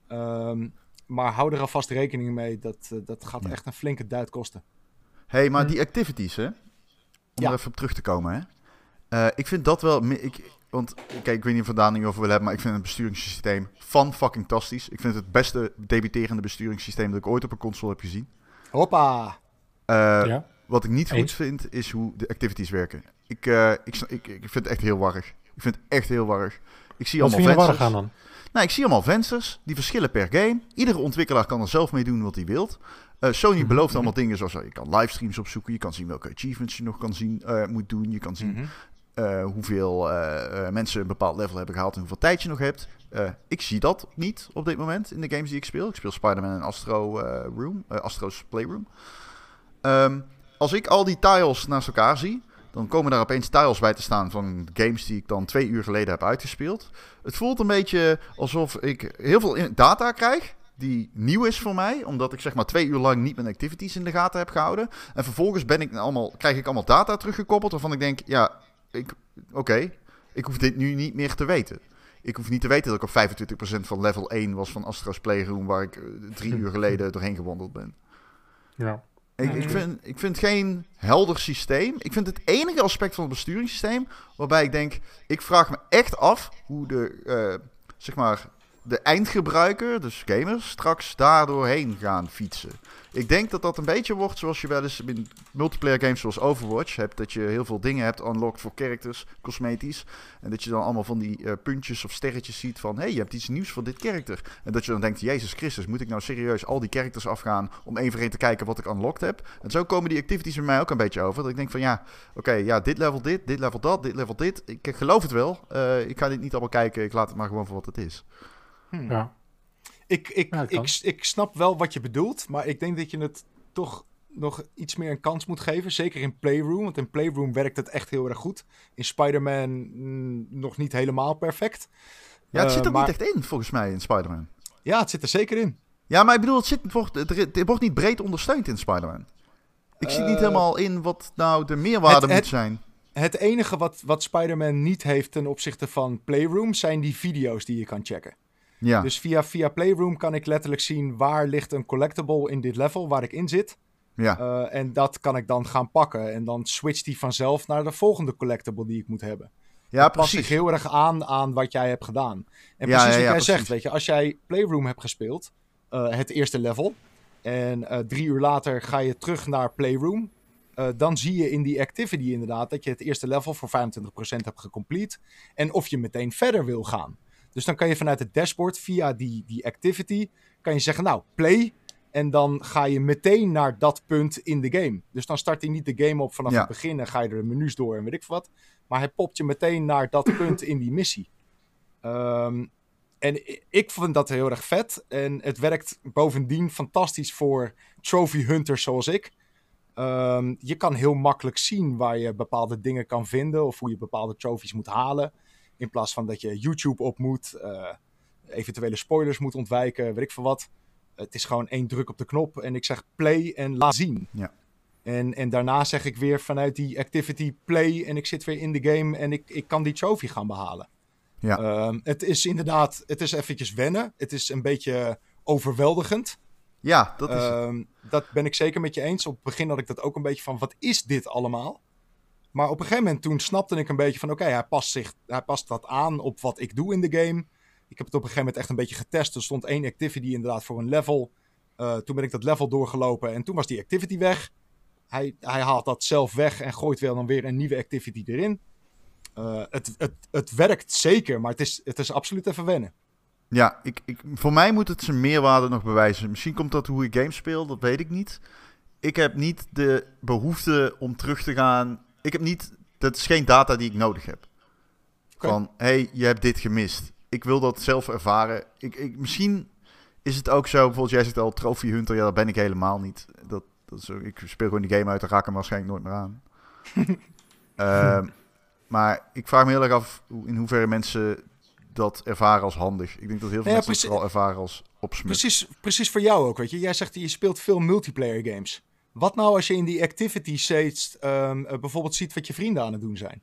Ehm, maar hou er alvast rekening mee. Dat, eh, dat gaat Ja. echt een flinke duit kosten. hey, maar Hm. die activities, hè? Om Ja. er even op terug te komen, hè? Eh, ik vind dat wel... Ik, want, kijk, ik weet niet of we daar niet over willen hebben, maar ik vind het besturingssysteem van fucking fantastisch. Ik vind het het beste debuterende besturingssysteem dat ik ooit op een console heb gezien. Hoppa! Eh, ja. Wat ik niet goed Eens. vind, is hoe de activities werken. Ik, eh, ik, ik, ik vind het echt heel warrig. Ik vind het echt heel warrig. Ik zie Wat allemaal er vensters. warrig aan dan? Nou, ik zie allemaal vensters. Die verschillen per game. Iedere ontwikkelaar kan er zelf mee doen wat hij wilt. Eh, Sony Mhm. belooft allemaal dingen zoals eh, je kan livestreams opzoeken. Je kan zien welke achievements je nog kan zien, eh, moet doen. Je kan zien Mhm. hoeveel mensen een bepaald level hebben gehaald en hoeveel tijd je nog hebt. Ik zie dat niet op dit moment in de games die ik speel. Ik speel Spider-Man en Astro Room, Astro's Playroom. Ehm, als ik al die tiles naast elkaar zie, dan komen daar opeens tiles bij te staan van games die ik dan twee uur geleden heb uitgespeeld. Het voelt een beetje alsof ik heel veel data krijg die nieuw is voor mij, omdat ik zeg maar twee uur lang niet mijn activities in de gaten heb gehouden. En vervolgens ben ik allemaal, krijg ik allemaal data teruggekoppeld waarvan ik denk, ja, ik, oké, ik hoef dit nu niet meer te weten. Ik hoef niet te weten dat ik op 25% van level 1 was van Astro's Playroom, waar ik eh, drie uur *laughs* geleden doorheen gewandeld ben. Ja. Ik, ik, vind, ik vind geen helder systeem. Ik vind het enige aspect van het besturingssysteem waarbij ik denk, ik vraag me echt af hoe de, eh, zeg maar, de eindgebruiker, dus gamers, straks daar doorheen gaan fietsen. Ik denk dat dat een beetje wordt zoals je wel eens in multiplayer games zoals Overwatch hebt, dat je heel veel dingen hebt unlocked voor characters, cosmetisch. En dat je dan allemaal van die eh, puntjes of sterretjes ziet van, hé, hey, je hebt iets nieuws voor dit karakter. En dat je dan denkt, Jezus Christus, moet ik nou serieus al die characters afgaan om één voor één te kijken wat ik unlocked heb? En zo komen die activities bij mij ook een beetje over. Dat ik denk van, ja, oké, ja, dit level dit, dit level dat, dit level dit. Ik geloof het wel. Eh, ik ga dit niet allemaal kijken, ik laat het maar gewoon voor wat het is. Hm. Ja. Ik, ik, Ja, ik, ik snap wel wat je bedoelt, maar ik denk dat je het toch nog iets meer een kans moet geven. Zeker in Playroom, want in Playroom werkt het echt heel erg goed. In Spider-Man mm, nog niet helemaal perfect. Ja, het Eh, zit er maar- niet echt in, volgens mij, in Spider-Man. Ja, het zit er zeker in. Ja, maar ik bedoel, het, zit, het, wordt, het, het wordt niet breed ondersteund in Spider-Man. Ik zie niet Eh, helemaal in wat nou de meerwaarde het- moet het- zijn. Het enige wat, wat Spider-Man niet heeft ten opzichte van Playroom zijn die video's die je kan checken. Ja, Dus via, via Playroom kan ik letterlijk zien waar ligt een collectible in dit level waar ik in zit. ja. Uh, en dat kan ik dan gaan pakken. En dan switcht die vanzelf naar de volgende collectible die ik moet hebben. ja, Past precies. zich heel erg aan aan wat jij hebt gedaan. En Ja, precies wat jij precies. zegt, weet je, als jij Playroom hebt gespeeld, uh, het eerste level, en uh, drie uur later ga je terug naar Playroom, uh, dan zie je in die activity inderdaad dat je het eerste level voor 25% hebt gecomplete. En of je meteen verder wil gaan. Dus dan kan je vanuit het dashboard via die, die activity, kan je zeggen, nou, play. En dan ga je meteen naar dat punt in de game. Dus dan start hij niet de game op vanaf Ja. het begin en ga je er de menus door en weet ik wat. Maar hij popt je meteen naar dat *clears throat* punt in die missie. Ehm, en ik vind dat heel erg vet. En het werkt bovendien fantastisch voor trophy hunters zoals ik. Ehm, je kan heel makkelijk zien waar je bepaalde dingen kan vinden of hoe je bepaalde trophies moet halen. In plaats van dat je YouTube op moet, eh, eventuele spoilers moet ontwijken, weet ik veel wat. Het is gewoon één druk op de knop en ik zeg play en laat zien. Ja. En, en daarna zeg ik weer vanuit die activity play en ik zit weer in de game en ik, ik kan die trophy gaan behalen. Ja. Ehm, het is inderdaad, het is eventjes wennen. Het is een beetje overweldigend. Ja, dat is. Ehm, dat ben ik zeker met je eens. Op het begin had ik dat ook een beetje van, wat is dit allemaal? Maar op een gegeven moment toen snapte ik een beetje van, oké, hij past zich, hij past dat aan op wat ik doe in de game. Ik heb het op een gegeven moment echt een beetje getest. Er stond één activity inderdaad voor een level. Uh, toen ben ik dat level doorgelopen en toen was die activity weg. Hij, hij haalt dat zelf weg en gooit wel dan weer een nieuwe activity erin. Uh, het, het, het werkt zeker, maar het is, het is absoluut even wennen. Ja, ik, ik, voor mij moet het zijn meerwaarde nog bewijzen. Misschien komt dat hoe ik games speel, dat weet ik niet. Ik heb niet de behoefte om terug te gaan. Ik heb niet. Dat is geen data die ik nodig heb. Okay. Van hé, hey, je hebt dit gemist. Ik wil dat zelf ervaren. Ik, ik, misschien. is het ook zo, bijvoorbeeld jij zegt al, Trophy Hunter, ja, dat ben ik helemaal niet. Dat, dat is, ook- ik speel gewoon die game uit en raak hem waarschijnlijk nooit meer aan. *laughs* Ehm, maar ik vraag me heel erg af in hoeverre mensen dat ervaren als handig. Ik denk dat heel veel Ja, mensen het precies. vooral ervaren als opsmuk. Precies, precies voor jou ook, weet je. Jij zegt je speelt veel multiplayer games. Wat nou als je in die activity steeds ehm, eh, bijvoorbeeld ziet wat je vrienden aan het doen zijn?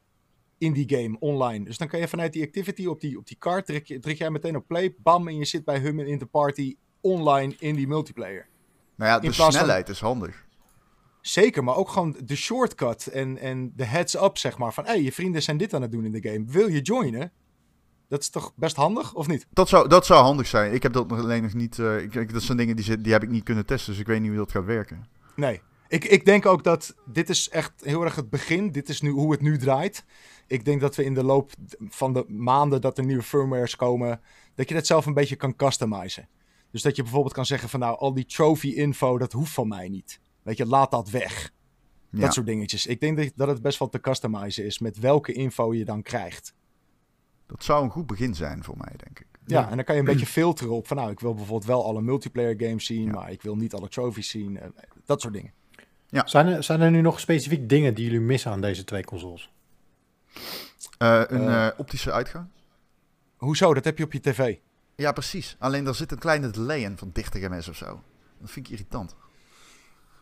In die game, online. Dus dan kan je vanuit die activity op die, op die kaart, druk, je, druk jij meteen op play, bam, en je zit bij hun in de party online in die multiplayer. Nou ja, de van- snelheid is handig. Zeker, maar ook gewoon de shortcut en, en de heads-up, zeg maar. Van, hé, hey, je vrienden zijn dit aan het doen in de game. Wil je joinen? Dat is toch best handig, of niet? Dat zou, dat zou handig zijn. Ik heb dat nog alleen nog niet. eh, ik, dat zijn dingen die, die heb ik niet kunnen testen, dus ik weet niet hoe dat gaat werken. Nee. Ik, ik denk ook dat dit is echt heel erg het begin. Dit is nu hoe het nu draait. Ik denk dat we in de loop van de maanden dat er nieuwe firmwares komen, dat je dat zelf een beetje kan customizen. Dus dat je bijvoorbeeld kan zeggen van nou, al die trophy info, dat hoeft van mij niet. Weet je, laat dat weg. Ja. Dat soort dingetjes. Ik denk dat, dat het best wel te customizen is met welke info je dan krijgt. Dat zou een goed begin zijn voor mij, denk ik. Ja, Ja. en dan kan je een beetje filteren op van nou, ik wil bijvoorbeeld wel alle multiplayer games zien, Ja. maar ik wil niet alle trophies zien. Dat soort dingen. Zijn er, zijn er nu nog specifiek dingen die jullie missen aan deze twee consoles? Eh, een Eh. eh, optische uitgang? Hoezo? Dat heb je op je tv. Ja, precies. Alleen daar zit een kleine delay in van 30 ms of zo. Dat vind ik irritant.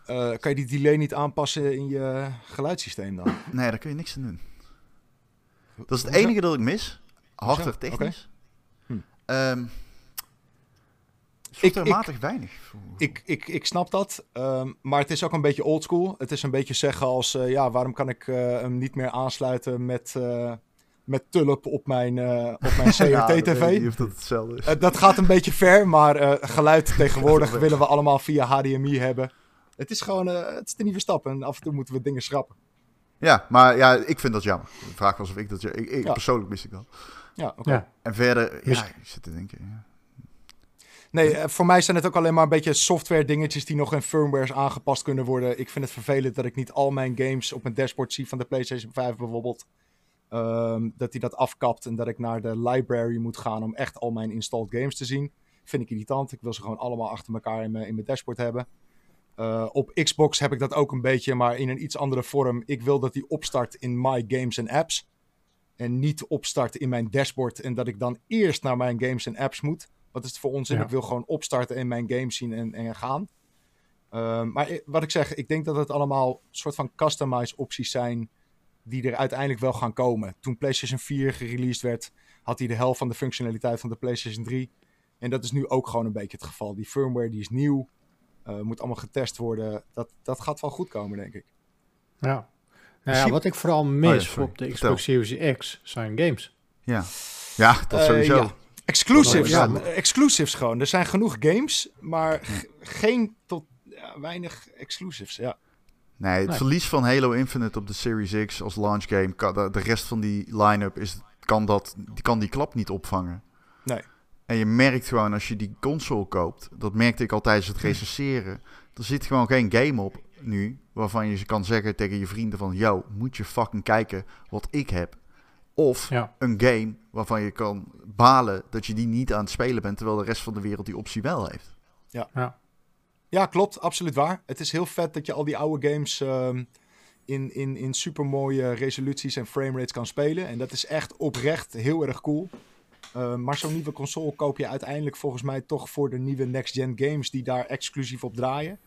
Eh, kan je die delay niet aanpassen in je geluidssysteem dan? *laughs* Nee, daar kun je niks aan doen. Dat is het Hoezo? enige dat ik mis. Hardware Hoezo? technisch. Hm. Ehm softwarematig weinig. Ik, ik, ik snap dat, ehm, maar het is ook een beetje oldschool. Het is een beetje zeggen als, eh, ja, waarom kan ik eh, hem niet meer aansluiten met, eh, met Tulp op mijn, eh, op mijn *laughs* Ja, CRT-tv? niet of dat hetzelfde is. Dat gaat een beetje ver, maar eh, geluid *laughs* tegenwoordig willen we allemaal via HDMI hebben. Het is gewoon, eh, het is de nieuwe stap en af en toe moeten we dingen schrappen. Ja, maar ja, ik vind dat jammer. De vraag was of ik dat... Ik, ik, Ja. Persoonlijk mis ik dat. Ja, oké. Ja. En verder, ja, ik zit te denken. Ja. Nee, eh, voor mij zijn het ook alleen maar een beetje software dingetjes die nog in firmwares aangepast kunnen worden. Ik vind het vervelend dat ik niet al mijn games op mijn dashboard zie van de PlayStation 5 bijvoorbeeld. Ehm, dat hij dat afkapt en dat ik naar de library moet gaan om echt al mijn installed games te zien. Vind ik irritant. Ik wil ze gewoon allemaal achter elkaar in mijn, in mijn dashboard hebben. Eh, op Xbox heb ik dat ook een beetje, maar in een iets andere vorm. Ik wil dat die opstart in My Games and Apps. En niet opstart in mijn dashboard en dat ik dan eerst naar mijn games en apps moet. Wat is het voor onzin? Ja. Ik wil gewoon opstarten en mijn games zien en, en gaan. Ehm, maar wat ik zeg, ik denk dat het allemaal soort van customize opties zijn die er uiteindelijk wel gaan komen. Toen PlayStation 4 gereleased werd, had hij de helft van de functionaliteit van de PlayStation 3. En dat is nu ook gewoon een beetje het geval. Die firmware die is nieuw, eh, moet allemaal getest worden. Dat, dat gaat wel goed komen, denk ik. Ja. Nou ja, wat ik vooral Oh ja, mis sorry. op de Vertel. Xbox Series X zijn games. Ja. ja, dat Eh, sowieso. ja. Exclusives, Ja. exclusives gewoon. Er zijn genoeg games, maar geen tot ja, weinig exclusives. Ja. Nee, het Nee. verlies van Halo Infinite op de Series X als launch game, kan, de de rest van die line-up is, kan, dat, die kan die klap niet opvangen. Nee. En je merkt gewoon als je die console koopt, dat merkte ik al tijdens het recenseren, er zit gewoon geen game op nu waarvan je kan zeggen tegen je vrienden van, yo, moet je fucking kijken wat ik heb. Of Ja. een game waarvan je kan balen dat je die niet aan het spelen bent, terwijl de rest van de wereld die optie wel heeft. Ja. ja, klopt. Absoluut waar. Het is heel vet dat je al die oude games ehm, in, in, in supermooie resoluties en framerates kan spelen. En dat is echt oprecht heel erg cool. Eh, maar zo'n nieuwe console koop je uiteindelijk volgens mij toch voor de nieuwe next-gen games die daar exclusief op draaien.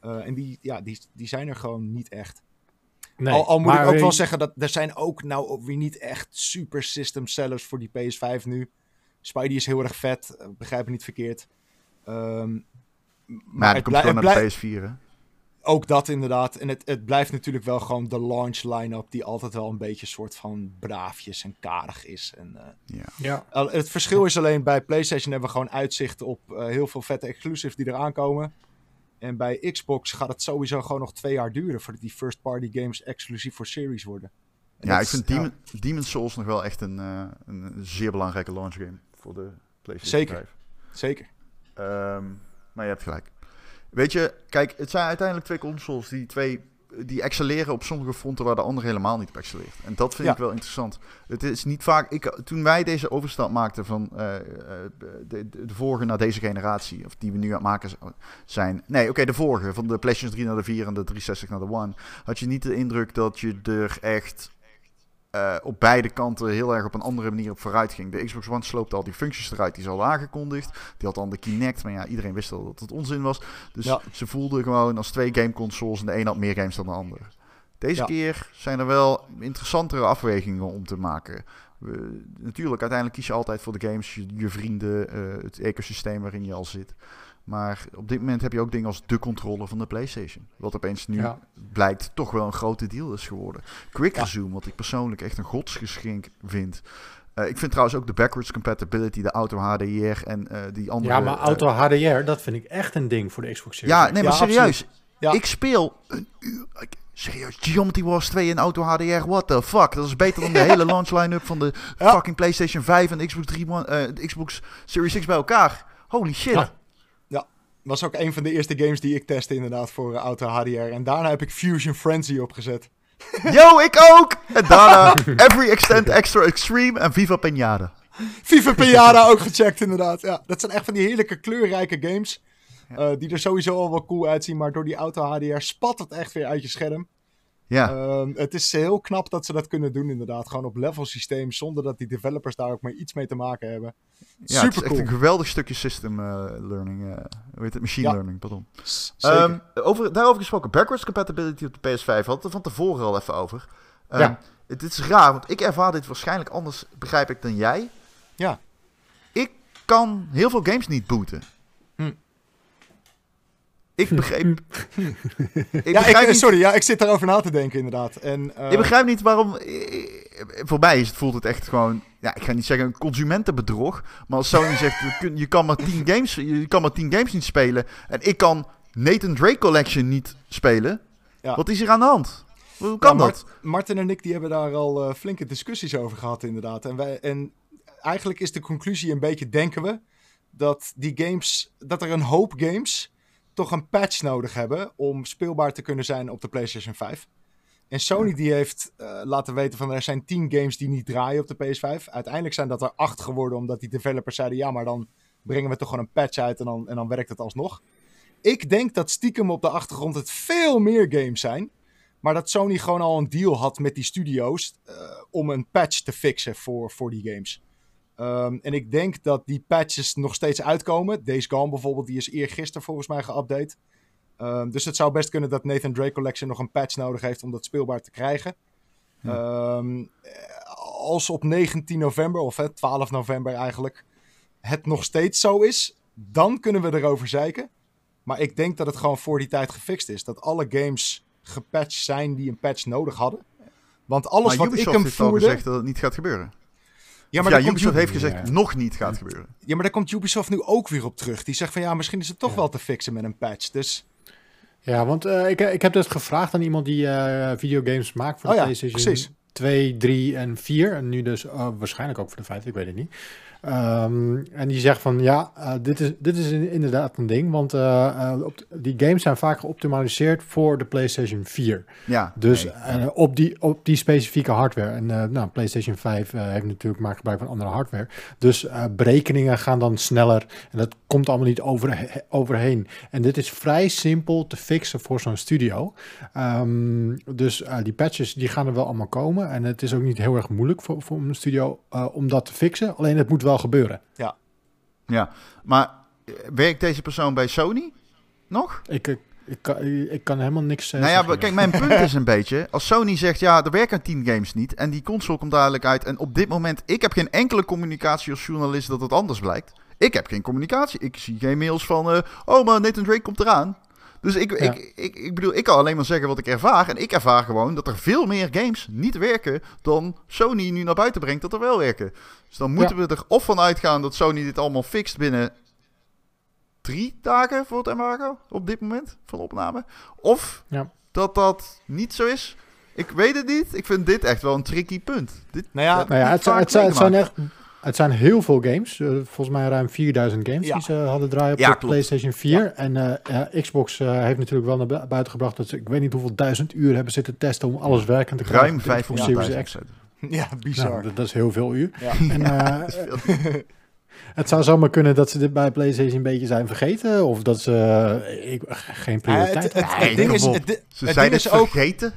Eh, en die, ja, die, die zijn er gewoon niet echt. Nee, al, al moet maar ik ook wel zeggen dat er zijn ook nou weer niet echt super system sellers voor die PS5 nu. Spidey is heel erg vet, eh, begrijp me niet verkeerd. Ehm, Maar, het dat komt gewoon het naar de blij- PS4, hè? ook dat inderdaad. En het, het blijft natuurlijk wel gewoon de launch line-up die altijd wel een beetje een soort van braafjes en karig is. En, eh, Ja. Ja, al- het verschil is alleen bij PlayStation hebben we gewoon uitzicht op eh, heel veel vette exclusives die eraan komen. En bij Xbox gaat het sowieso gewoon nog twee jaar duren voordat die first-party games exclusief voor Series worden. En Ja, ik vind Demon, Demon's Souls nog wel echt een, eh, een, een zeer belangrijke launch game voor de PlayStation Zeker. 5. Zeker. Ehm, maar je hebt gelijk. Weet je, kijk, het zijn uiteindelijk twee consoles die twee die excelleren op sommige fronten waar de andere helemaal niet op excelleert. En dat vind Ja. ik wel interessant. Het is niet vaak. Ik, toen wij deze overstap maakten van eh, eh, de, de, de vorige naar deze generatie, of die we nu aan het maken zijn. Nee, oké, de vorige, van de PlayStation 3 naar de 4 en de 360 naar de One. Had je niet de indruk dat je er echt eh, op beide kanten heel erg op een andere manier op vooruit ging. De Xbox One sloopte al die functies eruit die ze hadden aangekondigd. Die had dan de Kinect, maar ja, iedereen wist al dat het onzin was. Dus Ja. ze voelden gewoon als twee gameconsoles en de een had meer games dan de ander. Deze Ja. keer zijn er wel interessantere afwegingen om te maken. Natuurlijk, uiteindelijk kies je altijd voor de games, je, je vrienden, eh, het ecosysteem waarin je al zit. Maar op dit moment heb je ook dingen als de controller van de PlayStation. Wat opeens nu Ja. blijkt toch wel een grote deal is geworden. Quick Ja. Resume, wat ik persoonlijk echt een godsgeschenk vind. Eh, ik vind trouwens ook de backwards compatibility, de auto HDR en eh, die andere... Ja, maar eh, auto HDR, dat vind ik echt een ding voor de Xbox Series. ja, nee, maar Ja, serieus. Ik speel een uur... serieus, Geometry Wars 2 in auto HDR, what the fuck? Dat is beter dan de *laughs* hele launch line-up van de fucking PlayStation 5 en de Xbox, 3, One- eh, de Xbox Series X bij elkaar. Holy shit. Was ook een van de eerste games die ik testte inderdaad voor eh, Auto HDR. En daarna heb ik Fusion Frenzy opgezet. *laughs* Yo, ik ook! En daarna *laughs* Every Extent Extra Extreme en Viva Pinata. Viva Pinata ook gecheckt inderdaad. Ja, dat zijn echt van die heerlijke kleurrijke games. eh, die er sowieso al wel cool uitzien. Maar door die Auto HDR spat het echt weer uit je scherm. Ja, Ehm, het is heel knap dat ze dat kunnen doen inderdaad. Gewoon op level systeem. Zonder dat die developers daar ook maar iets mee te maken hebben. ja het is Super echt cool. een geweldig stukje system eh, learning. hoe heet het? Machine Ja. learning, pardon. Ehm, over, daarover gesproken, backwards compatibility op de PS5 hadden we het van tevoren al even over. Ehm, Ja. Het is raar, want ik ervaar dit waarschijnlijk anders, begrijp ik, dan jij. Ja. Ik kan heel veel games niet booten. Hm. Ik begreep... *laughs* ik, ja, begrijp ik, niet, sorry, ja, ik zit daarover na te denken inderdaad. En, eh, ik begrijp niet waarom... eh, Voor mij is het, voelt het echt gewoon... Ja, ik ga niet zeggen een consumentenbedrog. Maar als Sony zegt, je kan maar 10 *laughs* games, je kan maar 10 games niet spelen. En ik kan Nathan Drake Collection niet spelen. Ja. Wat is hier aan de hand? Hoe kan Ja, dat? Martin en ik die hebben daar al eh, flinke discussies over gehad, inderdaad. En, wij, en eigenlijk is de conclusie een beetje, denken we, dat die games, dat er een hoop games toch een patch nodig hebben om speelbaar te kunnen zijn op de PlayStation 5. En Sony die heeft eh, laten weten van er zijn 10 games die niet draaien op de PS5. Uiteindelijk zijn dat er 8 geworden omdat die developers zeiden ja, maar dan brengen we toch gewoon een patch uit en dan, en dan werkt het alsnog. Ik denk dat stiekem op de achtergrond het veel meer games zijn. Maar dat Sony gewoon al een deal had met die studio's eh, om een patch te fixen voor, voor die games. Ehm, en ik denk dat die patches nog steeds uitkomen. Days Gone bijvoorbeeld, die is eergisteren volgens mij geüpdate. Ehm, dus het zou best kunnen dat Nathan Drake Collection nog een patch nodig heeft om dat speelbaar te krijgen. Ehm, als op 19 november, of hè, 12 november eigenlijk, het nog steeds zo is, dan kunnen we erover zeiken. Maar ik denk dat het gewoon voor die tijd gefixt is. Dat alle games gepatcht zijn die een patch nodig hadden. Want alles maar wat Ubisoft ik hem heeft al voerde... gezegd dat het niet gaat gebeuren. Ja, maar, ja, komt Ubisoft Ubi- heeft gezegd Ja. nog niet gaat gebeuren. ja, maar daar komt Ubisoft nu ook weer op terug. Die zegt van ja, misschien is het toch Ja. wel te fixen met een patch. Dus Ja, want eh, ik, ik heb dus gevraagd aan iemand die eh, videogames maakt voor Oh de ja, PlayStation precies. 2, 3 en 4. En nu dus eh, waarschijnlijk ook voor de 5, ik weet het niet. Ehm, en die zegt van ja, eh, dit, is, dit is in- inderdaad een ding. Want eh, eh, op, die games zijn vaak geoptimaliseerd voor de PlayStation 4. Ja, Dus nee. op, die, op die specifieke hardware. En nou, PlayStation 5 eh, heeft natuurlijk maakt gebruik van andere hardware. Dus berekeningen gaan dan sneller. En dat komt allemaal niet over, overheen. En dit is vrij simpel te fixen voor zo'n studio. Ehm, dus die patches die gaan er wel allemaal komen. En het is ook niet heel erg moeilijk voor, voor een studio om dat te fixen. Alleen het moet wel gebeuren. ja. Maar eh, werkt deze persoon bij Sony nog? Ik, ik, ik, kan, ik kan helemaal niks eh, nou ja, zeggen. kijk, mijn *laughs* punt is een beetje... Als Sony zegt, ja, er werken 10 games niet... en die console komt dadelijk uit... en op dit moment, ik heb geen enkele communicatie als journalist dat het anders blijkt. Ik heb geen communicatie. Ik zie geen mails van... eh, oh, maar Nathan Drake komt eraan. Dus ik, Ja. ik, ik, ik bedoel, ik kan alleen maar zeggen wat ik ervaar. En ik ervaar gewoon dat er veel meer games niet werken... dan Sony nu naar buiten brengt dat er wel werken. Dus dan moeten we er of van uitgaan dat Sony dit allemaal fixt binnen drie dagen voor het embargo op dit moment van opname. Of Ja. dat dat niet zo is. Ik weet het niet. Ik vind dit echt wel een tricky punt. Dit, nou ja, Nou ja, het, zijn- vaak het, zijn, het zijn echt. Het zijn heel veel games. Uh, volgens mij ruim 4000 games Ja. die ze hadden draaien op Ja, de klopt. PlayStation 4. En eh, eh, Xbox eh, heeft natuurlijk wel naar bu- buiten gebracht dat ze, ik weet niet hoeveel duizend uur hebben zitten testen om alles werkend te krijgen. Ruim op de Xbox 500.000. Series X. *laughs* Ja, bizar. Nou, dat, dat is heel veel uur. Ja. En, *laughs* eh, Dat is veel. *laughs* het zou zomaar kunnen dat ze dit bij PlayStation een beetje zijn vergeten. Of dat ze eh, ik, geen prioriteit het, het ding is, het, Ze het zijn ding het is ook, vergeten.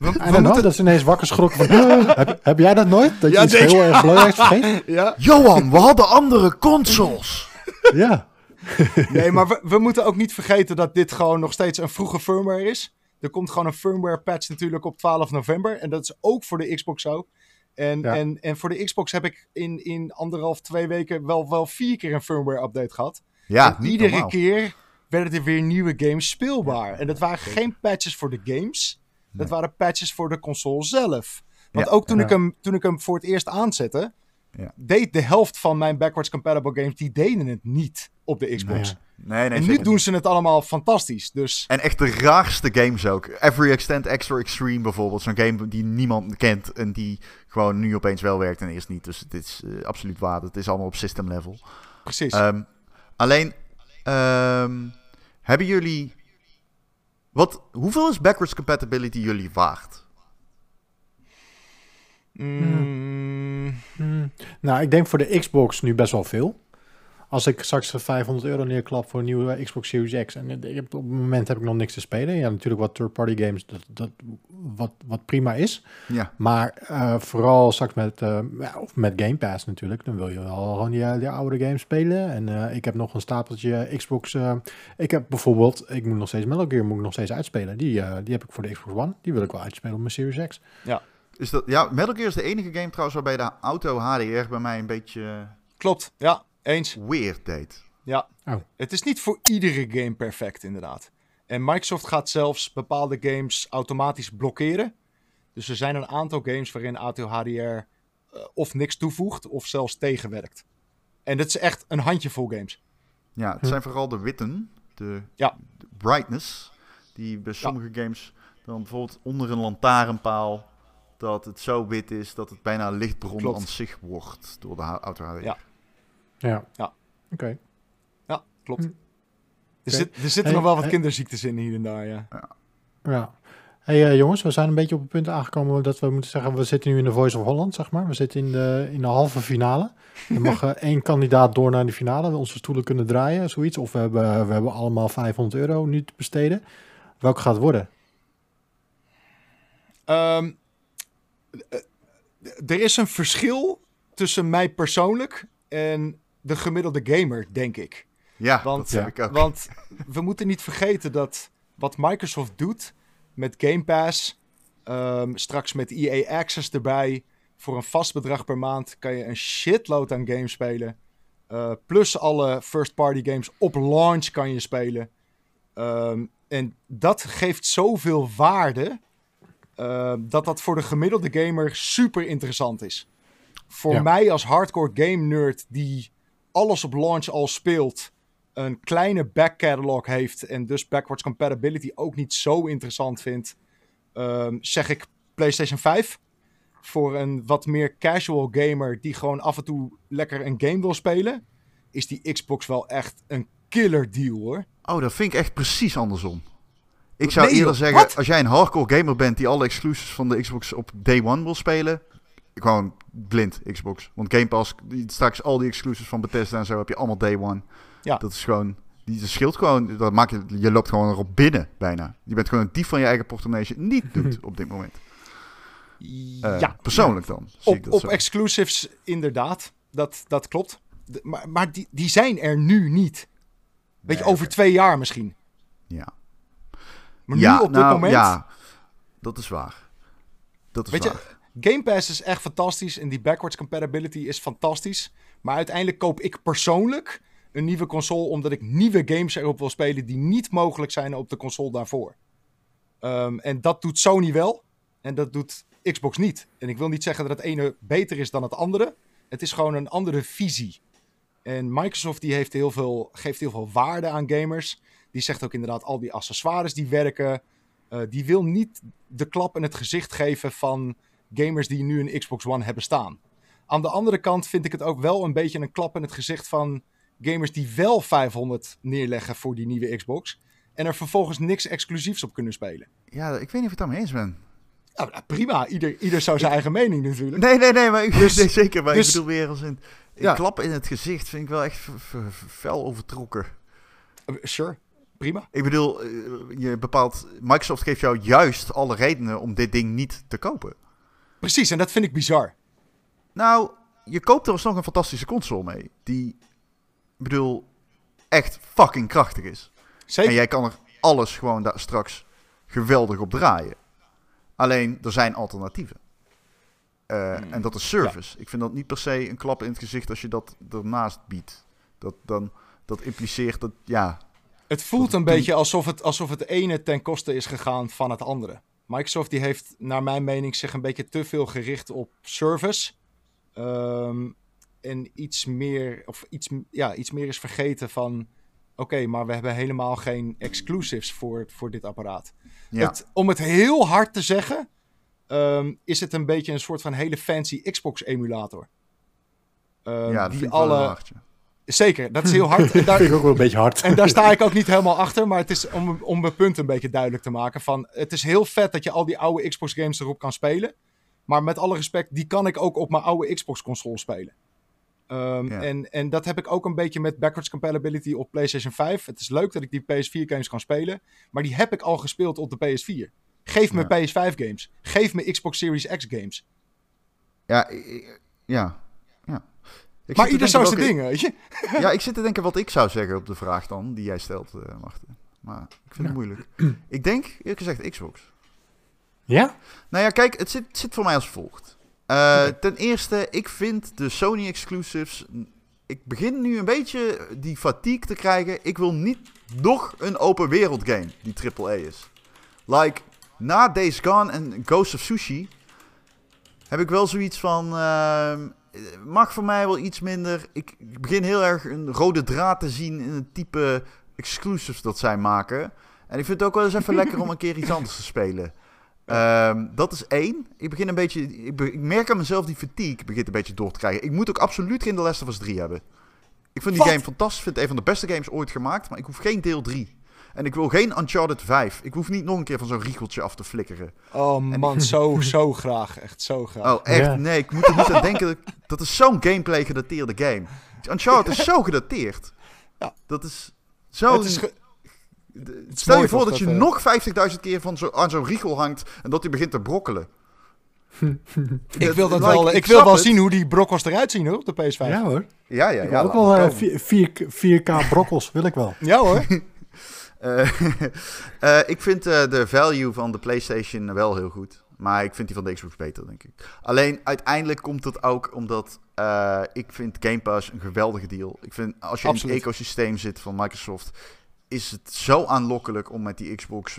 We, know, moeten, dat ze ineens wakker schrokken van... *laughs* heb, heb jij dat nooit? Dat je Ja, iets heel erg belangrijks *laughs* vergeet? ja, Johan, we hadden andere consoles. *laughs* Ja. nee, maar we, we moeten ook niet vergeten dat dit gewoon nog steeds een vroege firmware is. Er komt gewoon een firmware patch natuurlijk op 12 november. En dat is ook voor de Xbox zo. En, Ja. en, en voor de Xbox heb ik in, in anderhalf, twee weken wel, wel vier keer een firmware update gehad. Ja, en niet iedere normaal. keer werden er weer nieuwe games speelbaar. En dat waren geen patches voor de games. Dat waren patches voor de console zelf. Want Ja. ook toen, Ja. ik hem, toen ik hem voor het eerst aanzette, Ja. deed de helft van mijn backwards compatible games, die deden het niet op de Xbox. Nee, nee, en nu doen niet. ze het allemaal fantastisch. Dus En echt de raarste games ook. Every Extent Extra Extreme bijvoorbeeld. Zo'n game die niemand kent en die gewoon nu opeens wel werkt en eerst niet. Dus dit is eh, absoluut waar. Het is allemaal op system level. precies. Ehm, alleen, ehm, hebben jullie... Wat, hoeveel is backwards compatibility jullie waard? Mm, Hmm. Nou, ik denk voor de Xbox nu best wel veel. Als ik straks 500 euro neerklap voor een nieuwe Xbox Series X. En ik heb, op het moment heb ik nog niks te spelen. Ja, natuurlijk wat third-party games, dat, dat, wat, wat prima is. Ja, Maar eh, vooral straks met, eh, ja, of met Game Pass natuurlijk. Dan wil je wel gewoon die, die oude games spelen. En eh, ik heb nog een stapeltje Xbox. eh, ik heb bijvoorbeeld, ik moet nog steeds Metal Gear moet ik nog steeds uitspelen. Die, eh, die heb ik voor de Xbox One. Die wil ik wel uitspelen op mijn Series X. is dat, ja, Metal Gear is de enige game trouwens waarbij de auto HDR bij mij een beetje klopt, ja, eens. weird deed. Ja. Oh. Het is niet voor iedere game perfect, inderdaad. En Microsoft gaat zelfs bepaalde games automatisch blokkeren. Dus er zijn een aantal games waarin auto HDR eh, of niks toevoegt of zelfs tegenwerkt. En dat is echt een handjevol games. Ja, het Hm. zijn vooral de witten, de, Ja. de brightness, die bij sommige games dan bijvoorbeeld onder een lantaarnpaal, dat het zo wit is dat het bijna lichtbron Klopt. aan zich wordt door de auto HDR. Ja. Ja. Ja. Oké. Ja, klopt. Hm. Er, zit, er zitten Hey, nog wel wat hey. kinderziektes in hier en daar, ja. Ja. Hey eh, jongens, we zijn een beetje op het punt aangekomen dat we moeten zeggen, we zitten nu in de Voice of Holland, zeg maar. We zitten in de, in de halve finale. Er mag eh, *laughs* één kandidaat door naar de finale, we onze stoelen kunnen draaien, zoiets. Of we hebben, we hebben allemaal 500 euro nu te besteden. Welke gaat het worden? Ehm, eh, er is een verschil tussen mij persoonlijk en de gemiddelde gamer, denk ik. Ja, Want- dat heb Ja. ik ook. Want we moeten niet vergeten dat wat Microsoft doet met Game Pass, ehm, straks met EA Access erbij, voor een vast bedrag per maand kan je een shitload aan games spelen. Eh, plus alle first-party games op launch kan je spelen. Ehm, en dat geeft zoveel waarde ehm, dat dat voor de gemiddelde gamer super interessant is. Voor Ja. mij als hardcore game nerd die alles op launch al speelt, een kleine back catalog heeft en dus backwards compatibility ook niet zo interessant vindt, ehm, zeg ik PlayStation 5. Voor een wat meer casual gamer die gewoon af en toe lekker een game wil spelen, is die Xbox wel echt een killer deal hoor. Oh, dat vind ik echt precies andersom. Ik zou Nee, eerder zeggen, Wat? als jij een hardcore gamer bent die alle exclusives van de Xbox op day one wil spelen, gewoon blind Xbox. Want Game Pass, die, straks al die exclusives van Bethesda en zo heb je allemaal day one. Ja. Dat is gewoon, die scheelt gewoon, dat maakt je, je loopt gewoon erop binnen bijna. Je bent gewoon een dief van je eigen portemonnee als je het niet *laughs* doet op dit moment. Eh, ja, Persoonlijk dan, zie ik op, dat op zo. exclusives inderdaad. Dat, dat klopt. De- maar maar die, die zijn er nu niet. Weet je, Nee, over twee jaar misschien. Ja. Maar ja, nu op dit nou, moment. Ja, dat is waar. Dat is Weet je, waar. Game Pass is echt fantastisch en die backwards compatibility is fantastisch. Maar uiteindelijk koop ik persoonlijk een nieuwe console omdat ik nieuwe games erop wil spelen die niet mogelijk zijn op de console daarvoor. Ehm, en dat doet Sony wel en dat doet Xbox niet. En ik wil niet zeggen dat het ene beter is dan het andere. Het is gewoon een andere visie. En Microsoft die heeft heel veel, geeft heel veel waarde aan gamers. Die zegt ook inderdaad al die accessoires die werken. Eh, die wil niet de klap in het gezicht geven van gamers die nu een Xbox One hebben staan. Aan de andere kant vind ik het ook wel een beetje een klap in het gezicht van gamers die wel 500 neerleggen voor die nieuwe Xbox. En er vervolgens niks exclusiefs op kunnen spelen. Ja, ik weet niet of ik het daarmee eens ben. Nou, nou, prima, ieder, ieder zou zijn eigen mening natuurlijk. Nee, nee, nee, maar ik, Dus- nee, zeker. Maar dus- ik bedoel weer als een Ja. klap in het gezicht vind ik wel echt fel overtrokken. Uh, Sure, prima. Ik bedoel, eh, je bepaalt, Microsoft geeft jou juist alle redenen om dit ding niet te kopen. Precies, en dat vind ik bizar. Nou, je koopt er alsnog een fantastische console mee. Die, ik bedoel, echt fucking krachtig is. Zeker. En jij kan er alles gewoon daar straks geweldig op draaien. Alleen, er zijn alternatieven. Eh, Hmm. En dat is service. Ik vind dat niet per se een klap in het gezicht als je dat ernaast biedt. Dat, dan, dat impliceert dat, ja... Het voelt een beetje alsof het, alsof het ene ten koste is gegaan van het andere. Microsoft die heeft, naar mijn mening, zich een beetje te veel gericht op service. Ehm, en iets meer, of iets, ja, iets meer is vergeten van... Oké, maar we hebben helemaal geen exclusives voor, voor dit apparaat. ja. Het, om het heel hard te zeggen, ehm, is het een beetje een soort van hele fancy Xbox-emulator. Ehm, ja, die alle... Zeker, dat is *laughs* heel hard. En daar, vind ik ook wel een beetje hard. en daar sta ik ook niet helemaal achter, maar het is om, om mijn punt een beetje duidelijk te maken. Van, het is heel vet dat je al die oude Xbox games erop kan spelen. Maar met alle respect, die kan ik ook op mijn oude Xbox console spelen. Ehm, Ja. en, en dat heb ik ook een beetje met backwards compatibility op PlayStation 5. Het is leuk dat ik die PS4 games kan spelen, maar die heb ik al gespeeld op de PS4. Geef me Ja. PS5 games. Geef me Xbox Series X games. Ja. ja. Ik maar ieder zo denken zijn welke- ding, weet je. Ja, ik zit te denken wat ik zou zeggen op de vraag dan, die jij stelt, eh Marten. Maar ik vind het moeilijk. *clears throat* Ik denk, eerlijk gezegd, Xbox. Ja? Nou ja, kijk, het zit, het zit voor mij als volgt. Eh, Ten eerste, ik vind de Sony exclusives. Ik begin nu een beetje die fatigue te krijgen. Ik wil niet nog een open wereld game die AAA is. Like, na Days Gone en Ghost of Sushi heb ik wel zoiets van. ehm, mag voor mij wel iets minder. Ik, begin heel erg een rode draad te zien in het type exclusives dat zij maken. En ik vind het ook wel eens even lekker om een keer iets anders te spelen. Ehm, dat is één. Ik begin een beetje. Ik, be- ik merk aan mezelf die fatigue begint een beetje door te krijgen. Ik moet ook absoluut geen The Last of Us 3 hebben. Ik vind die Wat? game fantastisch. Ik vind het een van de beste games ooit gemaakt. Maar ik hoef geen deel 3. En ik wil geen Uncharted 5. Ik hoef niet nog een keer van zo'n riegeltje af te flikkeren. Oh man, zo, *laughs* zo graag. Echt zo graag. Oh, echt? Ja. Nee, ik moet er niet aan denken. Dat, dat is zo'n gameplay gedateerde game. Uncharted is zo gedateerd. Ja. Dat is zo... het is ge- Stel je voor dat, je eh, nog 50.000 keer van zo, aan zo'n riegel hangt en dat hij begint te brokkelen. Ik wil, dat Like, wel, ik ik wil wel het. zien hoe die brokkels eruit zien hoor, op de PS5. Ja, Ja hoor. Ja, ja, Ik ja. wil ook wel maar eh, komen. 4, 4K brokkels, wil ik wel. hoor. *laughs* Eh, *laughs* eh, ik vind eh, de value van de PlayStation wel heel goed. Maar ik vind die van de Xbox beter, denk ik. Alleen uiteindelijk komt het ook omdat ik vind Game Pass een geweldige deal. Ik vind als je in het ecosysteem zit van Microsoft, is het zo aanlokkelijk om met die Xbox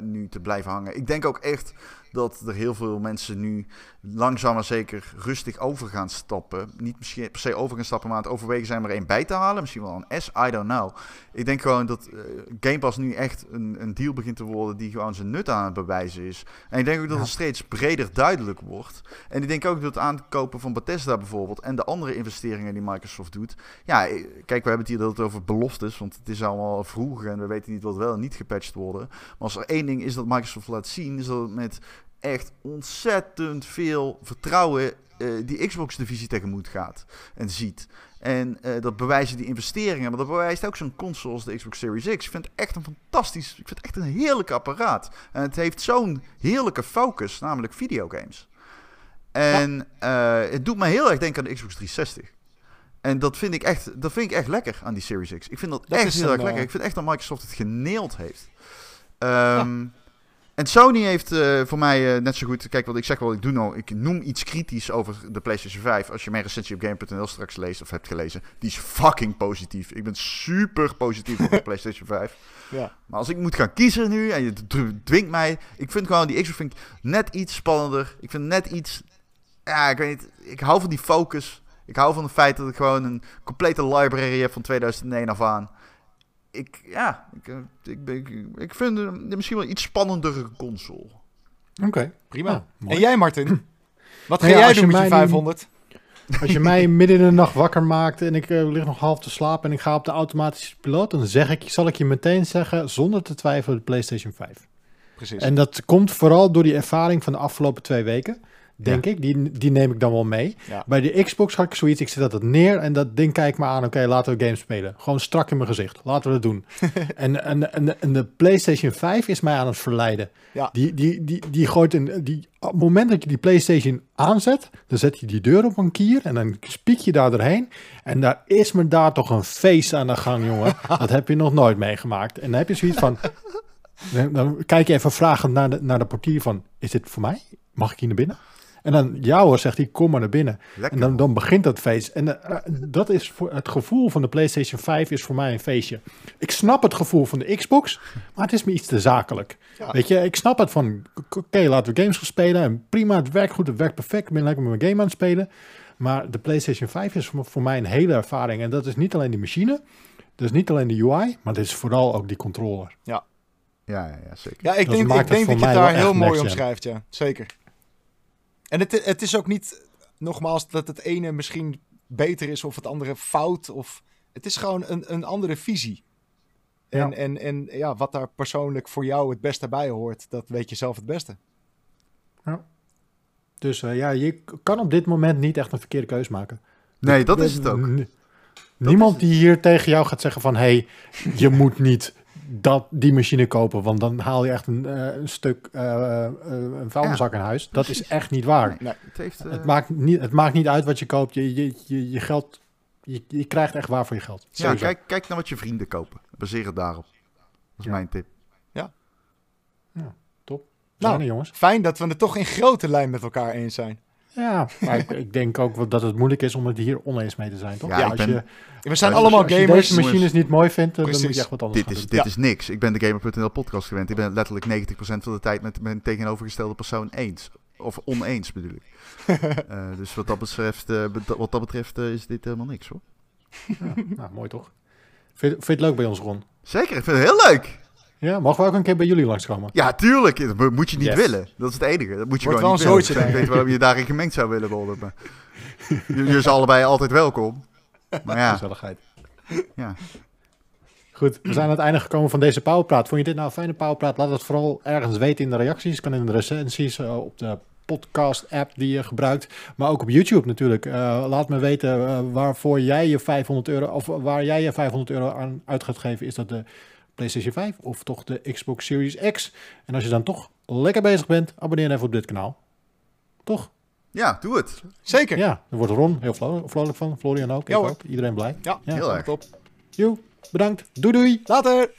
nu te blijven hangen. Ik denk ook echt dat er heel veel mensen nu langzaam maar zeker rustig over gaan stappen. Niet misschien per se over gaan stappen, maar aan het overwegen zijn er één bij te halen. Misschien wel een S, I don't know. Ik denk gewoon dat eh, Game Pass nu echt een, een deal begint te worden die gewoon zijn nut aan het bewijzen is. En ik denk ook dat het steeds breder duidelijk wordt. En ik denk ook dat het aankopen van Bethesda bijvoorbeeld en de andere investeringen die Microsoft doet. Ja, eh, kijk, we hebben het hier altijd over beloftes, want het is allemaal vroeg en we weten niet wat wel en niet gepatcht worden. Maar als er één ding is dat Microsoft laat zien, is dat het met echt ontzettend veel vertrouwen eh, die Xbox-divisie tegemoet gaat en ziet. En eh, dat bewijzen die investeringen, maar dat bewijst ook zo'n console als de Xbox Series X. Ik vind het echt een fantastisch, ik vind het echt een heerlijk apparaat. En het heeft zo'n heerlijke focus, namelijk videogames. En eh, het doet me heel erg denken aan de Xbox 360. En dat vind ik echt, dat vind ik echt lekker aan die Series X. Ik vind dat, Dat echt heel erg lekker. Ik vind echt dat Microsoft het geneeld heeft. Ehm, En Sony heeft eh, voor mij eh, net zo goed... Kijk, wat ik zeg wel, ik, doe nou, ik noem iets kritisch over de PlayStation 5. Als je mijn recensie op Game.nl straks leest of hebt gelezen... Die is fucking positief. Ik ben super positief op de *laughs* PlayStation 5. Ja. Maar als ik moet gaan kiezen nu en je dw- dwingt mij... Ik vind gewoon die Xbox vind ik net iets spannender. Ik vind net iets... Ja, ik weet niet. Ik hou van die focus. Ik hou van het feit dat ik gewoon een complete library heb van 2001 af aan. Ik, ja, ik, eh, ik, ben- ik, ik vind het misschien wel iets spannendere console. Oké. Prima. Mooi. en jij Martin? Wat ga Nou ja, jij als doen je met je mij nu- 500? Als je mij *laughs* midden in de nacht wakker maakt en ik eh, lig nog half te slapen en ik ga op de automatische piloot, dan zeg ik, zal ik je meteen zeggen, zonder te twijfelen, de PlayStation 5. Precies. En dat komt vooral door die ervaring van de afgelopen twee weken. Denk ik, die, die neem ik dan wel mee. Ja. Bij de Xbox had ik zoiets, ik zet dat neer en dat ding kijk me aan. Oké, laten we games spelen. Gewoon strak in mijn gezicht. Laten we dat doen. *laughs* en, en, en, en de PlayStation 5 is mij aan het verleiden. Ja. Die, die, die, die gooit een. Die, op het moment dat je die PlayStation aanzet, dan zet je die deur op een kier en dan spiek je daar doorheen. En daar is me daar toch een feest aan de gang, jongen. *laughs* dat heb je nog nooit meegemaakt. En dan heb je zoiets van. *laughs* Dan, dan kijk je even vragend naar de, naar de portier van, is dit voor mij? Mag ik hier naar binnen? En dan, ja hoor, zegt hij, kom maar naar binnen. Lekker. En dan, dan begint dat feest. En eh, dat is voor het gevoel van de PlayStation 5 is voor mij een feestje. Ik snap het gevoel van de Xbox, maar het is me iets te zakelijk. Ja. Weet je, ik snap het van, oké, laten we games gaan spelen. En prima, het werkt goed, het werkt perfect. Ik ben lekker met mijn game aan het spelen. Maar de PlayStation 5 is voor, voor mij een hele ervaring. En dat is niet alleen die machine, dat is niet alleen de UI, maar dit is vooral ook die controller. Ja, ja, ja, zeker. Ja, ik Dat denk, ik het denk dat je het daar heel mooi omschrijft, ja. Zeker. En het, het is ook niet, nogmaals, dat het ene misschien beter is of het andere fout. Of, het is gewoon een, een andere visie. En, Ja. en, en ja, wat daar persoonlijk voor jou het beste bij hoort, dat weet je zelf het beste. Dus eh, ja, je kan op dit moment niet echt een verkeerde keus maken. Nee, dat is het ook. N- Niemand die hier tegen jou gaat zeggen van... hé, hey, je moet niet dat, die machine kopen... want dan haal je echt een, eh, een stuk eh, eh, een vuilniszak in huis. Dat is echt niet waar. Nee. Het, heeft, Het, maakt niet, het maakt niet uit wat je koopt. Je, je, je, je geld... Je, je krijgt echt waar voor je geld. ja, Sowieso. kijk, kijk naar wat je vrienden kopen. Baseer het daarop. Dat is Ja. mijn tip. Top. Nou. Nou, jongens. Fijn dat we het toch in grote lijn met elkaar eens zijn. Ja, maar ik, ik denk ook wel dat het moeilijk is om het hier oneens mee te zijn, toch? Ja, als ben- je, We zijn Als- allemaal als je gamers. deze machines niet mooi vindt, dan moet je echt wat anders Dit is, gaan dit Ja. is niks. Ik ben de Gamer.nl podcast gewend. Ik ben het letterlijk 90% van de tijd met mijn tegenovergestelde persoon eens. Of oneens bedoel ik. *laughs* Eh, dus wat dat betreft, eh, wat dat betreft eh, is dit helemaal niks hoor. doen. Ja, nou, mooi toch? Vind, vind je het leuk bij ons, Ron? Zeker, ik vind het heel leuk. Ja, mogen we ook een keer bij jullie langskomen? Ja, tuurlijk. Dat mo- moet je niet Yes. willen. Dat is het enige. Dat moet je Wordt gewoon wel niet een willen. zootje, Ik weet waarom je daarin gemengd zou willen worden. Maar... *laughs* Jullie zijn allebei altijd welkom. Maar ja, Gezelligheid. ja. Goed, we zijn aan het einde gekomen van deze Powerpraat. Vond je dit nou een fijne Powerpraat? Laat het vooral ergens weten in de reacties. Kan in de recensies, eh, op de podcast-app die je gebruikt. Maar ook op YouTube natuurlijk. Eh, laat me weten eh, waarvoor jij je 500 euro... of waar jij je 500 euro aan uit gaat geven. Is dat de PlayStation 5 of toch de Xbox Series X? En als je dan toch lekker bezig bent, abonneer even op dit kanaal. Toch? ja, doe het. Zeker. Ja, Ja, daar wordt Ron heel vro- vrolijk van. Florian ook. Ja, hoor. ook. Iedereen blij. Ja. Heel erg. top. Joe, bedankt. Doei doei. Later.